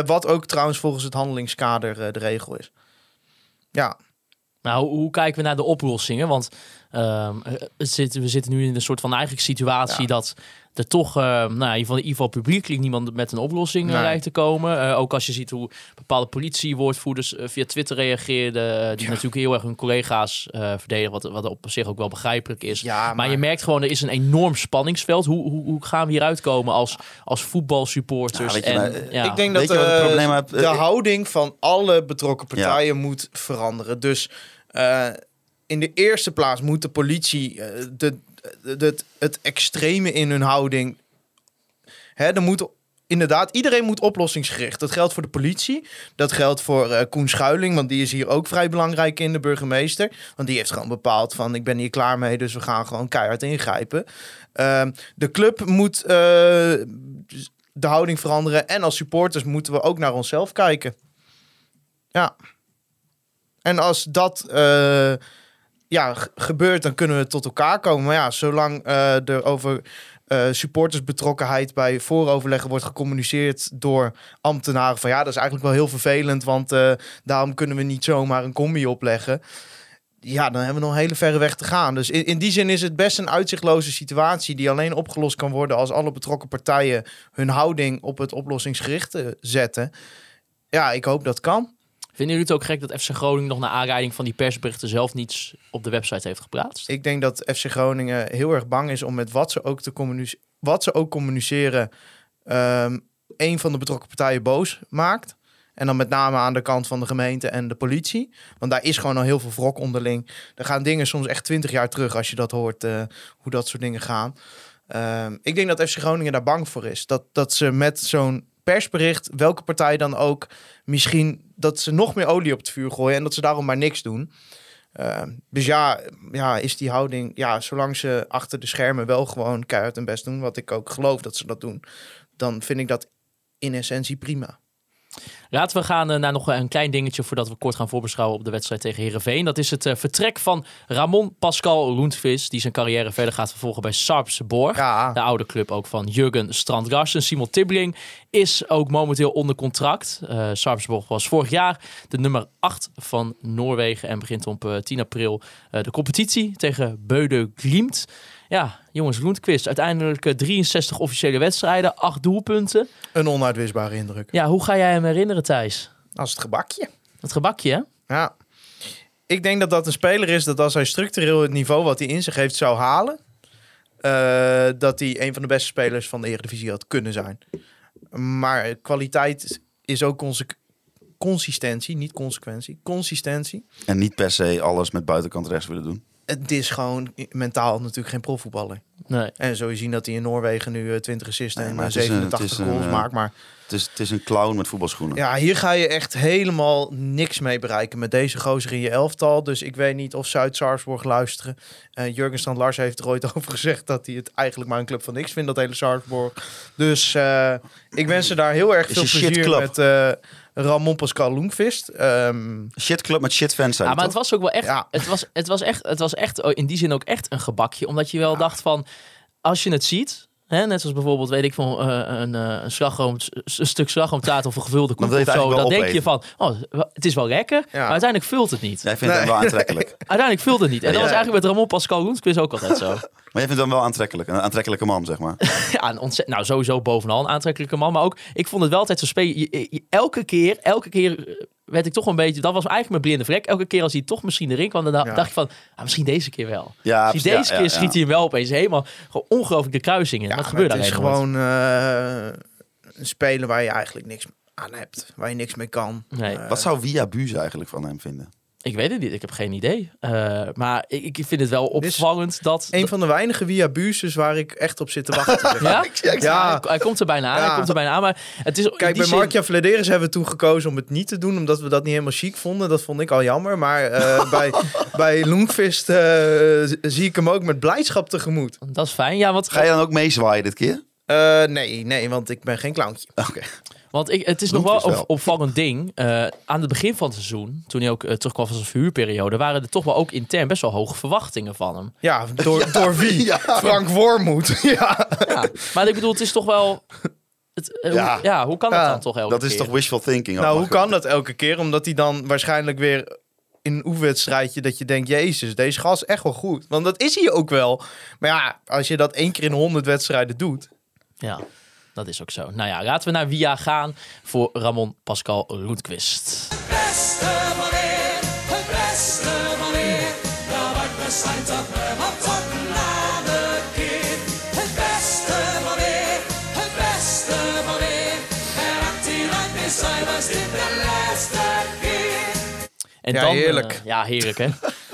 wat ook trouwens volgens het handelingskader de regel is. Ja, Nou, hoe, kijken we naar de oplossingen? Want ehm, eh, het zit, we zitten nu in een soort van eigenlijk situatie Ja. dat er toch, eh, nou, in ieder geval, in ieder geval publiekelijk niemand met een oplossing eh, Nee. lijkt te komen. Eh, ook als je ziet hoe bepaalde politiewoordvoerders via Twitter reageerden, die natuurlijk heel erg hun collega's eh verdedigen, wat, wat op zich ook wel begrijpelijk is. ja Maar, je merkt gewoon, er is een enorm spanningsveld. Hoe, hoe, hoe gaan we hieruit komen als, als voetbalsupporters? En, maar, ja. ik denk dat je het eh, probleem de houding van alle betrokken partijen moet veranderen. Dus eh, in de eerste plaats moet de politie eh, de, het extreme in hun houding. Hè, moet inderdaad, iedereen moet oplossingsgericht. Dat geldt voor de politie. Dat geldt voor eh, Koen Schuiling, want die is hier ook vrij belangrijk in, de burgemeester. Want die heeft gewoon bepaald van, ik ben hier klaar mee, dus we gaan gewoon keihard ingrijpen. Ehm, de club moet de houding veranderen. En als supporters moeten we ook naar onszelf kijken. Ja. En als dat eh, ja, gebeurt, dan kunnen we tot elkaar komen. Maar ja, zolang eh, er over eh, supportersbetrokkenheid bij vooroverleggen wordt gecommuniceerd door ambtenaren van ja, dat is eigenlijk wel heel vervelend, want daarom kunnen we niet zomaar een combi opleggen. Ja, dan hebben we nog een hele verre weg te gaan. Dus in, in die zin is het best een uitzichtloze situatie die alleen opgelost kan worden als alle betrokken partijen hun houding op het oplossingsgerichte zetten. Ja, ik hoop dat kan. Vinden jullie het ook gek dat FC Groningen nog naar aanleiding van die persberichten zelf niets op de website heeft geplaatst? Ik denk dat FC Groningen heel erg bang is om met wat ze ook, te communice- wat ze ook communiceren, ehm een van de betrokken partijen boos maakt. En dan met name aan de kant van de gemeente en de politie. Want daar is gewoon al heel veel wrok onderling. Er gaan dingen soms echt twintig jaar terug als je dat hoort, eh, hoe dat soort dingen gaan. Ehm, ik denk dat FC Groningen daar bang voor is. Dat, dat ze met zo'n persbericht, welke partij dan ook, misschien dat ze nog meer olie op het vuur gooien en dat ze daarom maar niks doen. Ehm, dus ja, ja, is die houding, ja, zolang ze achter de schermen wel gewoon keihard hun best doen, wat ik ook geloof dat ze dat doen, dan vind ik dat in essentie prima. Laten we gaan eh, naar nog een klein dingetje voordat we kort gaan voorbeschouwen op de wedstrijd tegen Herenveen. Dat is het eh, vertrek van Ramon Pascal Lundqvist, die zijn carrière verder gaat vervolgen bij Sarpsborg. Ja. De oude club ook van Jurgen Strand Simon Tibbling is ook momenteel onder contract. Uh, Sarpsborg was vorig jaar de nummer 8 van Noorwegen en begint op uh, 10 april uh, de competitie tegen Beude Glimt. Ja, jongens, Lundqvist uiteindelijk 63 officiële wedstrijden, 8 doelpunten. Een onuitwisbare indruk. Ja, hoe ga jij hem herinneren, Thijs? Als het gebakje. Het gebakje, hè? Ja. Ik denk dat dat een speler is dat als hij structureel het niveau wat hij in zich heeft zou halen, uh, dat hij een van de beste spelers van de Eredivisie had kunnen zijn. Maar kwaliteit is ook onze consistentie, niet consequentie. Consistentie. En niet per se alles met buitenkant rechts willen doen. Het is gewoon mentaal natuurlijk geen profvoetballer. Nee. En zo je zien dat hij in Noorwegen nu 20 assisten Nee, en maar uh, het is een- 87 het is een, goals eh, maakt. Maar Het is, het is een clown met voetbalschoenen. ja, hier ga je echt helemaal niks mee bereiken met deze gozer in je elftal. Dus ik weet niet of Zuid-Sarsborg luisteren. Eh Jurgen Strand Lars heeft er ooit *laughs* over gezegd dat hij het eigenlijk maar een club van niks vindt, dat hele Sarsborg. Dus eh, ik wens ze daar heel erg veel plezier met eh, Ramon Pascal Lundqvist. Ehm, Shitclub met shitfans zijn Ja, maar toch? het was ook wel echt, Ja. het was, het was echt, het was echt oh, in die zin ook echt een gebakje. Omdat je wel dacht van, als je het ziet, hè, net zoals bijvoorbeeld, weet ik van, eh, een, eh, een, slagroom, een stuk slagroomtaart of een gevulde koek of zo. Dan denk je van, oh, het is wel lekker, maar uiteindelijk vult het niet. Jij vindt hem wel aantrekkelijk. *laughs* Uiteindelijk vult het niet. En dat was eigenlijk met Ramon Pascal Lundqvist ook altijd zo. *laughs* Maar jij vindt hem wel aantrekkelijk. Een aantrekkelijke man, zeg maar. *laughs* Ja, een ontzettend, nou sowieso bovenal een aantrekkelijke man. Maar ook, ik vond het wel altijd zo spelen. Je- elke keer, elke keer eh, werd ik toch een beetje... Dat was eigenlijk mijn blinde vlek. Elke keer als hij toch misschien erin kwam, dan Ja. dacht ik van... Ah, misschien deze keer wel. Ja, misschien ja, deze ja, keer ja. schiet hij hem wel opeens helemaal... Gewoon ongelooflijk de kruisingen. ja, dat maar gebeurde het is gewoon eh, een speler waar je eigenlijk niks aan hebt. Waar je niks mee kan. Nee. Eh, Wat zou Via Buus eigenlijk van hem vinden? Ik weet het niet. Ik heb geen idee. Eh, maar ik, ik vind het wel opvallend dat... Een van de weinige via buses waar ik echt op zit te wachten. *laughs* ja? Ja. Hij, hij komt er bijna aan. Ja. Hij komt er bijna aan. Maar het is Kijk, bij zin- Vladeris hebben we toen gekozen om het niet te doen, omdat we dat niet helemaal chic vonden. Dat vond ik al jammer. Maar eh, *laughs* bij, bij Lundqvist eh, zie ik hem ook met blijdschap tegemoet. Dat is fijn. Ja, want Ga je dan ook meezwaaien dit keer? Eh, nee, nee, want ik ben geen clowntje. Oké. Want ik, het is nog wel een wel. opvallend ding. Eh, aan het begin van het seizoen, toen hij ook eh, terugkwam van zijn verhuurperiode, waren er toch wel ook intern best wel hoge verwachtingen van hem. Ja, door, door wie? *laughs* Frank Wormoed. *laughs* ja. Ja. maar ik bedoel, het is toch wel. Het, eh, Ja. Hoe, ja, hoe kan dat dan toch elke Dat is keer? toch wishful thinking? Nou, hoe kan dat elke keer? Omdat hij dan waarschijnlijk weer in een oefenwedstrijdje dat je denkt, jezus, deze gast is echt wel goed. Want dat is hij ook wel. Maar ja, als je dat één keer in honderd wedstrijden doet. Ja, dat is ook zo. Nou ja, laten we naar Via gaan voor Ramon Pascal Lundqvist. beste manier, het beste manier. Nou, wordt besluit dat we wat tot na de keer. Het beste manier, het beste manier. En actie lang is zij was dit de laatste keer. En Ja, dan, heerlijk. eh, ja, heerlijk hè. *laughs*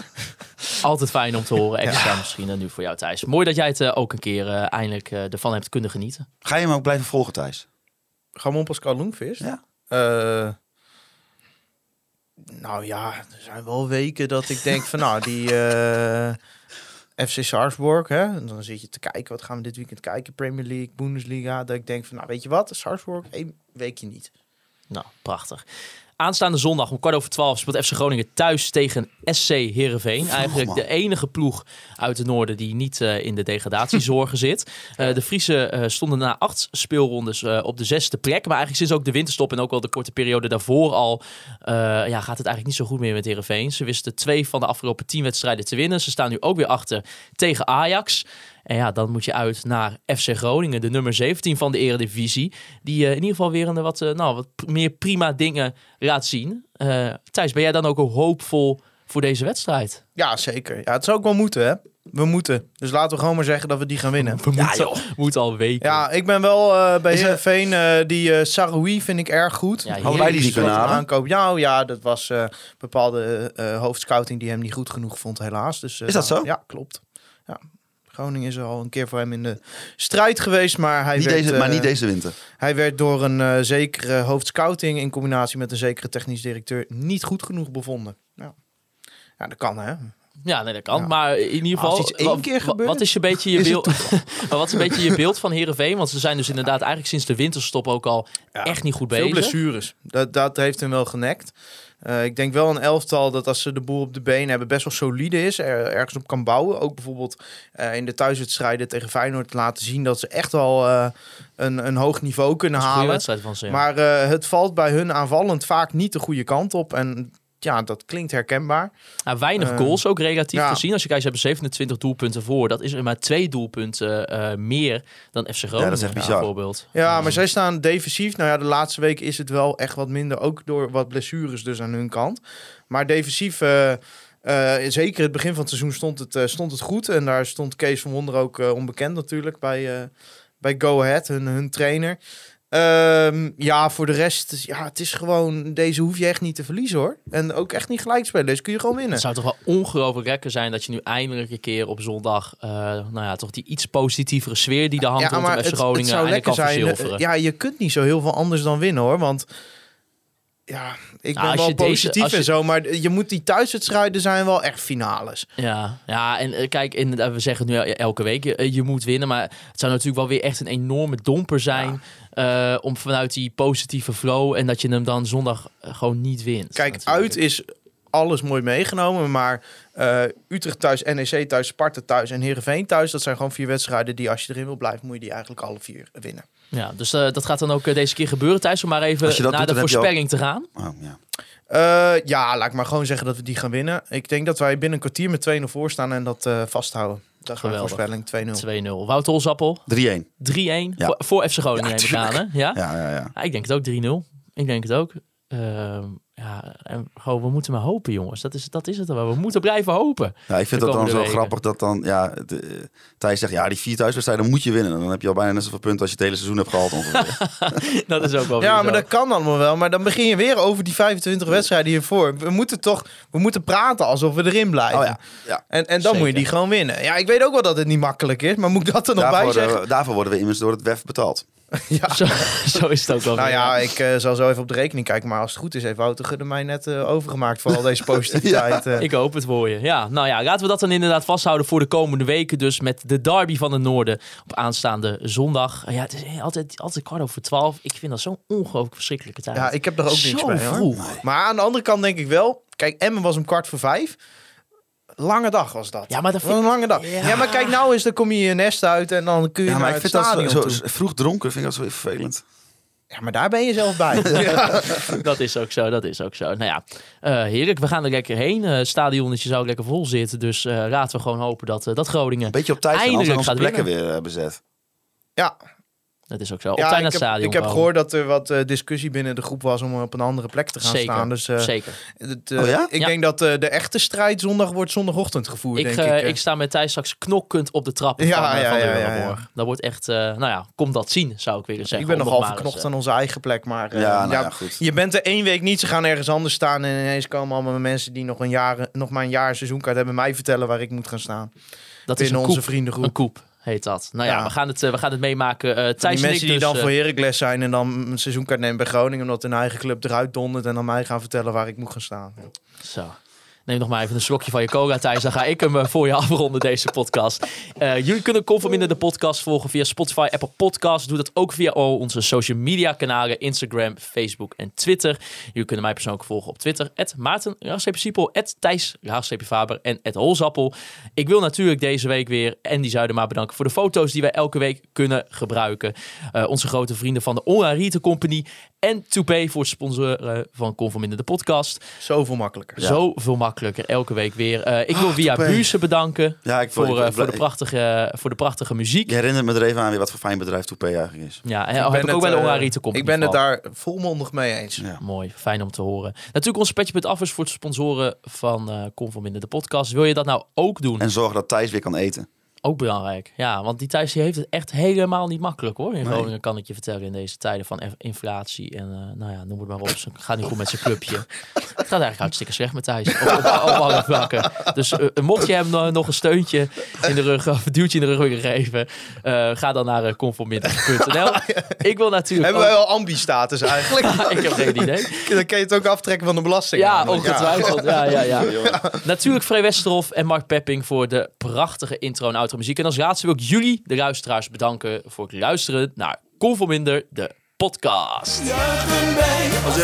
Altijd fijn om te horen. Extra misschien dan nu voor jou Thijs. Mooi dat jij het eh, ook een keer eh, eindelijk eh, ervan hebt kunnen genieten. Ga je hem ook blijven volgen, Thijs? Ramon Pascal Lundqvist? Ja. Eh, nou ja, er zijn wel weken dat ik denk van nou, die eh, FC Sarsborg, hè? En dan zit je te kijken, wat gaan we dit weekend kijken? Premier League, Bundesliga. Dat ik denk van nou, weet je wat? Sarsborg, één weekje niet. Nou, prachtig. Aanstaande zondag om kwart over twaalf speelt FC Groningen thuis tegen SC Heerenveen. Eigenlijk man. de enige ploeg uit het noorden die niet eh, in de degradatiezorgen *laughs* zit. Eh, de Friese eh, stonden na acht speelrondes op de zesde plek. Maar eigenlijk sinds ook de winterstop en ook wel de korte periode daarvoor al... ja, gaat het eigenlijk niet zo goed meer met Heerenveen. Ze wisten twee van de afgelopen tien wedstrijden te winnen. Ze staan nu ook weer achter tegen Ajax. En ja, dan moet je uit naar FC Groningen, de nummer 17 van de Eredivisie. Die eh, in ieder geval weer een wat, eh, nou, wat meer prima dingen laat zien. Eh Thijs, ben jij dan ook hoopvol voor deze wedstrijd? Ja, zeker. Ja, het zou ook wel moeten, hè? we moeten. Dus laten we gewoon maar zeggen dat we die gaan winnen. We moeten, moeten al weken. Ja, ik ben wel eh, bij er- Heerenveen. eh die eh Saroui vind ik erg goed. Ja, Hadden wij die niet kunnen halen? aankoop. Ja, oh ja, dat was eh bepaalde eh hoofdscouting die hem niet goed genoeg vond, helaas. Dus, eh, Is dat zo? Ja, klopt. Ja. Groningen is al een keer voor hem in de strijd geweest, maar hij, Niet werd, deze, maar eh, niet deze winter. hij werd door een eh, zekere hoofdscouting in combinatie met een zekere technisch directeur niet goed genoeg bevonden. Ja, ja dat kan hè. Ja, nee, dat kan. Ja. Maar in ieder Als geval, iets één wa- keer gebeurt, wat is je beetje je beeld? *laughs* wat is een beetje je beeld van Herenveen? Want ze zijn dus inderdaad eigenlijk sinds de winterstop ook al echt niet goed Veel bezig. blessures. Dat, dat heeft hem wel genekt. Eh, ik denk wel een elftal dat als ze de boel op de benen hebben best wel solide is. Er, ergens op kan bouwen. Ook bijvoorbeeld eh, in de thuiswedstrijden tegen Feyenoord laten zien dat ze echt wel eh, een, een hoog niveau kunnen halen. wedstrijd van ze. ja. Maar het valt bij hun aanvallend vaak niet de goede kant op. En ja, dat klinkt herkenbaar. Nou, weinig Eh, goals ook relatief ja. gezien. Als je kijkt, ze hebben 27 doelpunten voor. Dat is er maar twee doelpunten eh, meer dan FC Groningen dat is echt bizar. bijvoorbeeld. Ja, maar zij staan defensief. Nou ja, de laatste week is het wel echt wat minder. Ook door wat blessures dus aan hun kant. Maar defensief, eh, zeker het begin van het seizoen stond het, stond het goed. En daar stond Kees van Wonder ook onbekend natuurlijk bij, eh, bij Go Ahead, hun, hun trainer. Ehm, ja, voor de rest, ja, het is gewoon, deze hoef je echt niet te verliezen hoor. En ook echt niet gelijk spelen, deze kun je gewoon winnen. Het zou toch wel ongelooflijk lekker zijn dat je nu eindelijk een keer op zondag, eh, nou ja, toch die iets positievere sfeer die de hand rondom FC Groningen het zou lekker kan zijn. eh, Ja, je kunt niet zo heel veel anders dan winnen hoor. Want ja, ik Nou, ben wel deze- positief je- en zo. Maar je moet die thuiswedstrijden zijn wel echt finales. Ja, ja en eh, kijk, inderdaad, we zeggen het nu el- elke week, je, je moet winnen. Maar het zou natuurlijk wel weer echt een enorme domper zijn eh, om vanuit die positieve flow en dat je hem dan zondag eh, gewoon niet wint. Kijk, natuurlijk. uit is alles mooi meegenomen. Maar eh, Utrecht thuis, NEC thuis, Sparta thuis en Heerenveen thuis. Dat zijn gewoon vier wedstrijden die als je erin wil blijven, moet je die eigenlijk alle vier winnen. Ja, dus eh, dat gaat dan ook eh, deze keer gebeuren. Thijs, om maar even naar doet, de ook- voorspelling te gaan. Oh, ja. Eh, ja, laat ik maar gewoon zeggen dat we die gaan winnen. Ik denk dat wij binnen een kwartier met 2-0 voor staan en dat eh, vasthouden. Dat is mijn voorspelling, 2-0. 2-0. Wouter Holzappel, 3-1. 3-1 Ja. voor, voor FC Groningen Ja, neem ik aan, hè? Ja? Ja, ja, ja. Ja, ik denk het ook 3-0. Ik denk het ook. Ja, en gewoon, we moeten maar hopen, jongens. Dat is, dat is het wel. We moeten blijven hopen. Ja, ik vind dat dan zo weken. grappig dat dan, ja, de, eh, Thijs zegt, ja, die vier thuiswedstrijden moet je winnen. Dan heb je al bijna net zoveel punten als je het hele seizoen hebt gehaald ongeveer. *laughs* Dat is ook wel Ja, maar zo. dat kan allemaal wel. Maar dan begin je weer over die 25 wedstrijden hiervoor. We moeten toch we moeten praten alsof we erin blijven. Oh ja, ja. En, en dan moet je die gewoon winnen. Ja, ik weet ook wel dat het niet makkelijk is. Maar moet ik dat er nog bij zeggen? daarvoor worden we immers door het WEF betaald. *laughs* Ja. Zo, zo is het ook wel Nou weer. ja, ik eh, zal zo even op de rekening kijken. Maar als het goed is, heeft Wouter Gudde mij net eh, overgemaakt voor al deze *laughs* positiviteit. eh. Ik hoop het voor je. Ja, nou ja, laten we dat dan inderdaad vasthouden voor de komende weken. Dus met de derby van het Noorden op aanstaande zondag. Ja, het is altijd, altijd kwart over twaalf. Ik vind dat zo'n ongelooflijk verschrikkelijke tijd. Ja, ik heb er ook niks Zo bij hoor. vroeg. Maar aan de andere kant denk ik wel. Kijk, Emmen was om kwart voor vijf. Lange dag was dat. Ja, maar dat Wat een lange dag. Ja. Ja. maar kijk nou eens, dan kom je je nest uit en dan kun je Ja, maar naar ik het vind dat zo, vroeg dronken, vind ik dat zo even vervelend. Ja, maar daar ben je zelf bij. *laughs* ja. Dat is ook zo, dat is ook zo. Nou ja, eh heerlijk. We gaan er lekker heen. Eh stadionnetje zou lekker vol zitten. Dus eh, laten we gewoon hopen dat, eh, dat Groningen... Een beetje op tijd, zijn, anders zijn onze Eindelijk plekken gaat weer eh, bezet. ja. Dat is ook zo. Op Ja, ik heb, stadion ik heb gehoord dat er wat eh, discussie binnen de groep was om op een andere plek te gaan Zeker, staan. Dus eh, zeker. het, eh, Oh ja? ik Ja. denk dat eh, de echte strijd zondag wordt zondagochtend gevoerd, Ik, denk ik. ik sta met Thijs straks knokkend op de trappen Ja, van, ja, van de Euroborg. Dat wordt echt, eh, nou ja, kom dat zien, zou ik willen zeggen. ik ben nogal verknocht aan onze eigen plek, maar eh, Ja, nou ja, goed. je bent er één week niet. Ze gaan ergens anders staan en ineens komen allemaal mensen die nog, een jaar, nog maar een jaar seizoenkaart hebben mij vertellen waar ik moet gaan staan. dat is binnen een onze koep. vriendengroep. Een koep heet dat. Nou ja, Ja. we, gaan het, eh, we gaan het meemaken. Thijs die mensen die dus, dan eh, voor Heracles zijn en dan een seizoenkaart nemen bij Groningen omdat hun eigen club eruit dondert en dan mij gaan vertellen waar ik moet gaan staan. Zo. Neem nog maar even een slokje van je cola, Thijs. Dan ga ik hem eh, voor je *laughs* afronden, deze podcast. Eh, jullie kunnen Conforminder de podcast volgen via Spotify, Apple Podcasts. Doe dat ook via al onze social media kanalen. Instagram, Facebook en Twitter. Jullie kunnen mij persoonlijk volgen op Twitter. Maarten, Siepel, Thijs, Faber en Holzappel. Ik wil natuurlijk deze week weer Andy Zuidema bedanken voor de foto's die wij elke week kunnen gebruiken. Eh, onze grote vrienden van de Online Retail Company. En Toupee voor het sponsoren van Conforminder de podcast. Zoveel makkelijker. Zoveel makkelijker. Makkelijker. Elke week weer. Eh, ik wil Ah, Via Toupé. Buurse bedanken Ja, ik, voor, ik- eh, ik- voor, de prachtige, voor de prachtige muziek. Je herinnert me er even aan weer wat voor fijn bedrijf Toupé eigenlijk is. Ja, en Ik heb ben ik ook het, bij de eh, Ongarite Company Ik ben het daar volmondig mee eens. Ja. Mooi, fijn om te horen. Natuurlijk ons petje.af is voor het sponsoren van eh Conforminder de podcast. Wil je dat nou ook doen? En zorg dat Thijs weer kan eten. Ook belangrijk. Ja, want die Thijs die heeft het echt helemaal niet makkelijk hoor. In Nee. Groningen kan ik je vertellen in deze tijden van inflatie en eh, nou ja, noem het maar op. Ze gaat niet goed met zijn clubje. *laughs* het gaat eigenlijk hartstikke slecht met Thijs. Op, op, op alle vlakken. Dus eh, mocht je hem no- nog een steuntje in de rug of een duwtje in de rug willen geven, eh, ga dan naar conforminder.nl. *laughs* Ik wil natuurlijk Hebben wij wel ambi-status eigenlijk? *laughs* ik heb geen idee. Dan kan je het ook aftrekken van de belasting. Ja, ongetwijfeld. Ja, ja, ja. Natuurlijk Free Westerhof en Mark Pepping voor de prachtige intro en outro muziek. En als laatste wil ik jullie, de luisteraars, bedanken voor het luisteren naar Conforminder, de podcast. Juichen wij als.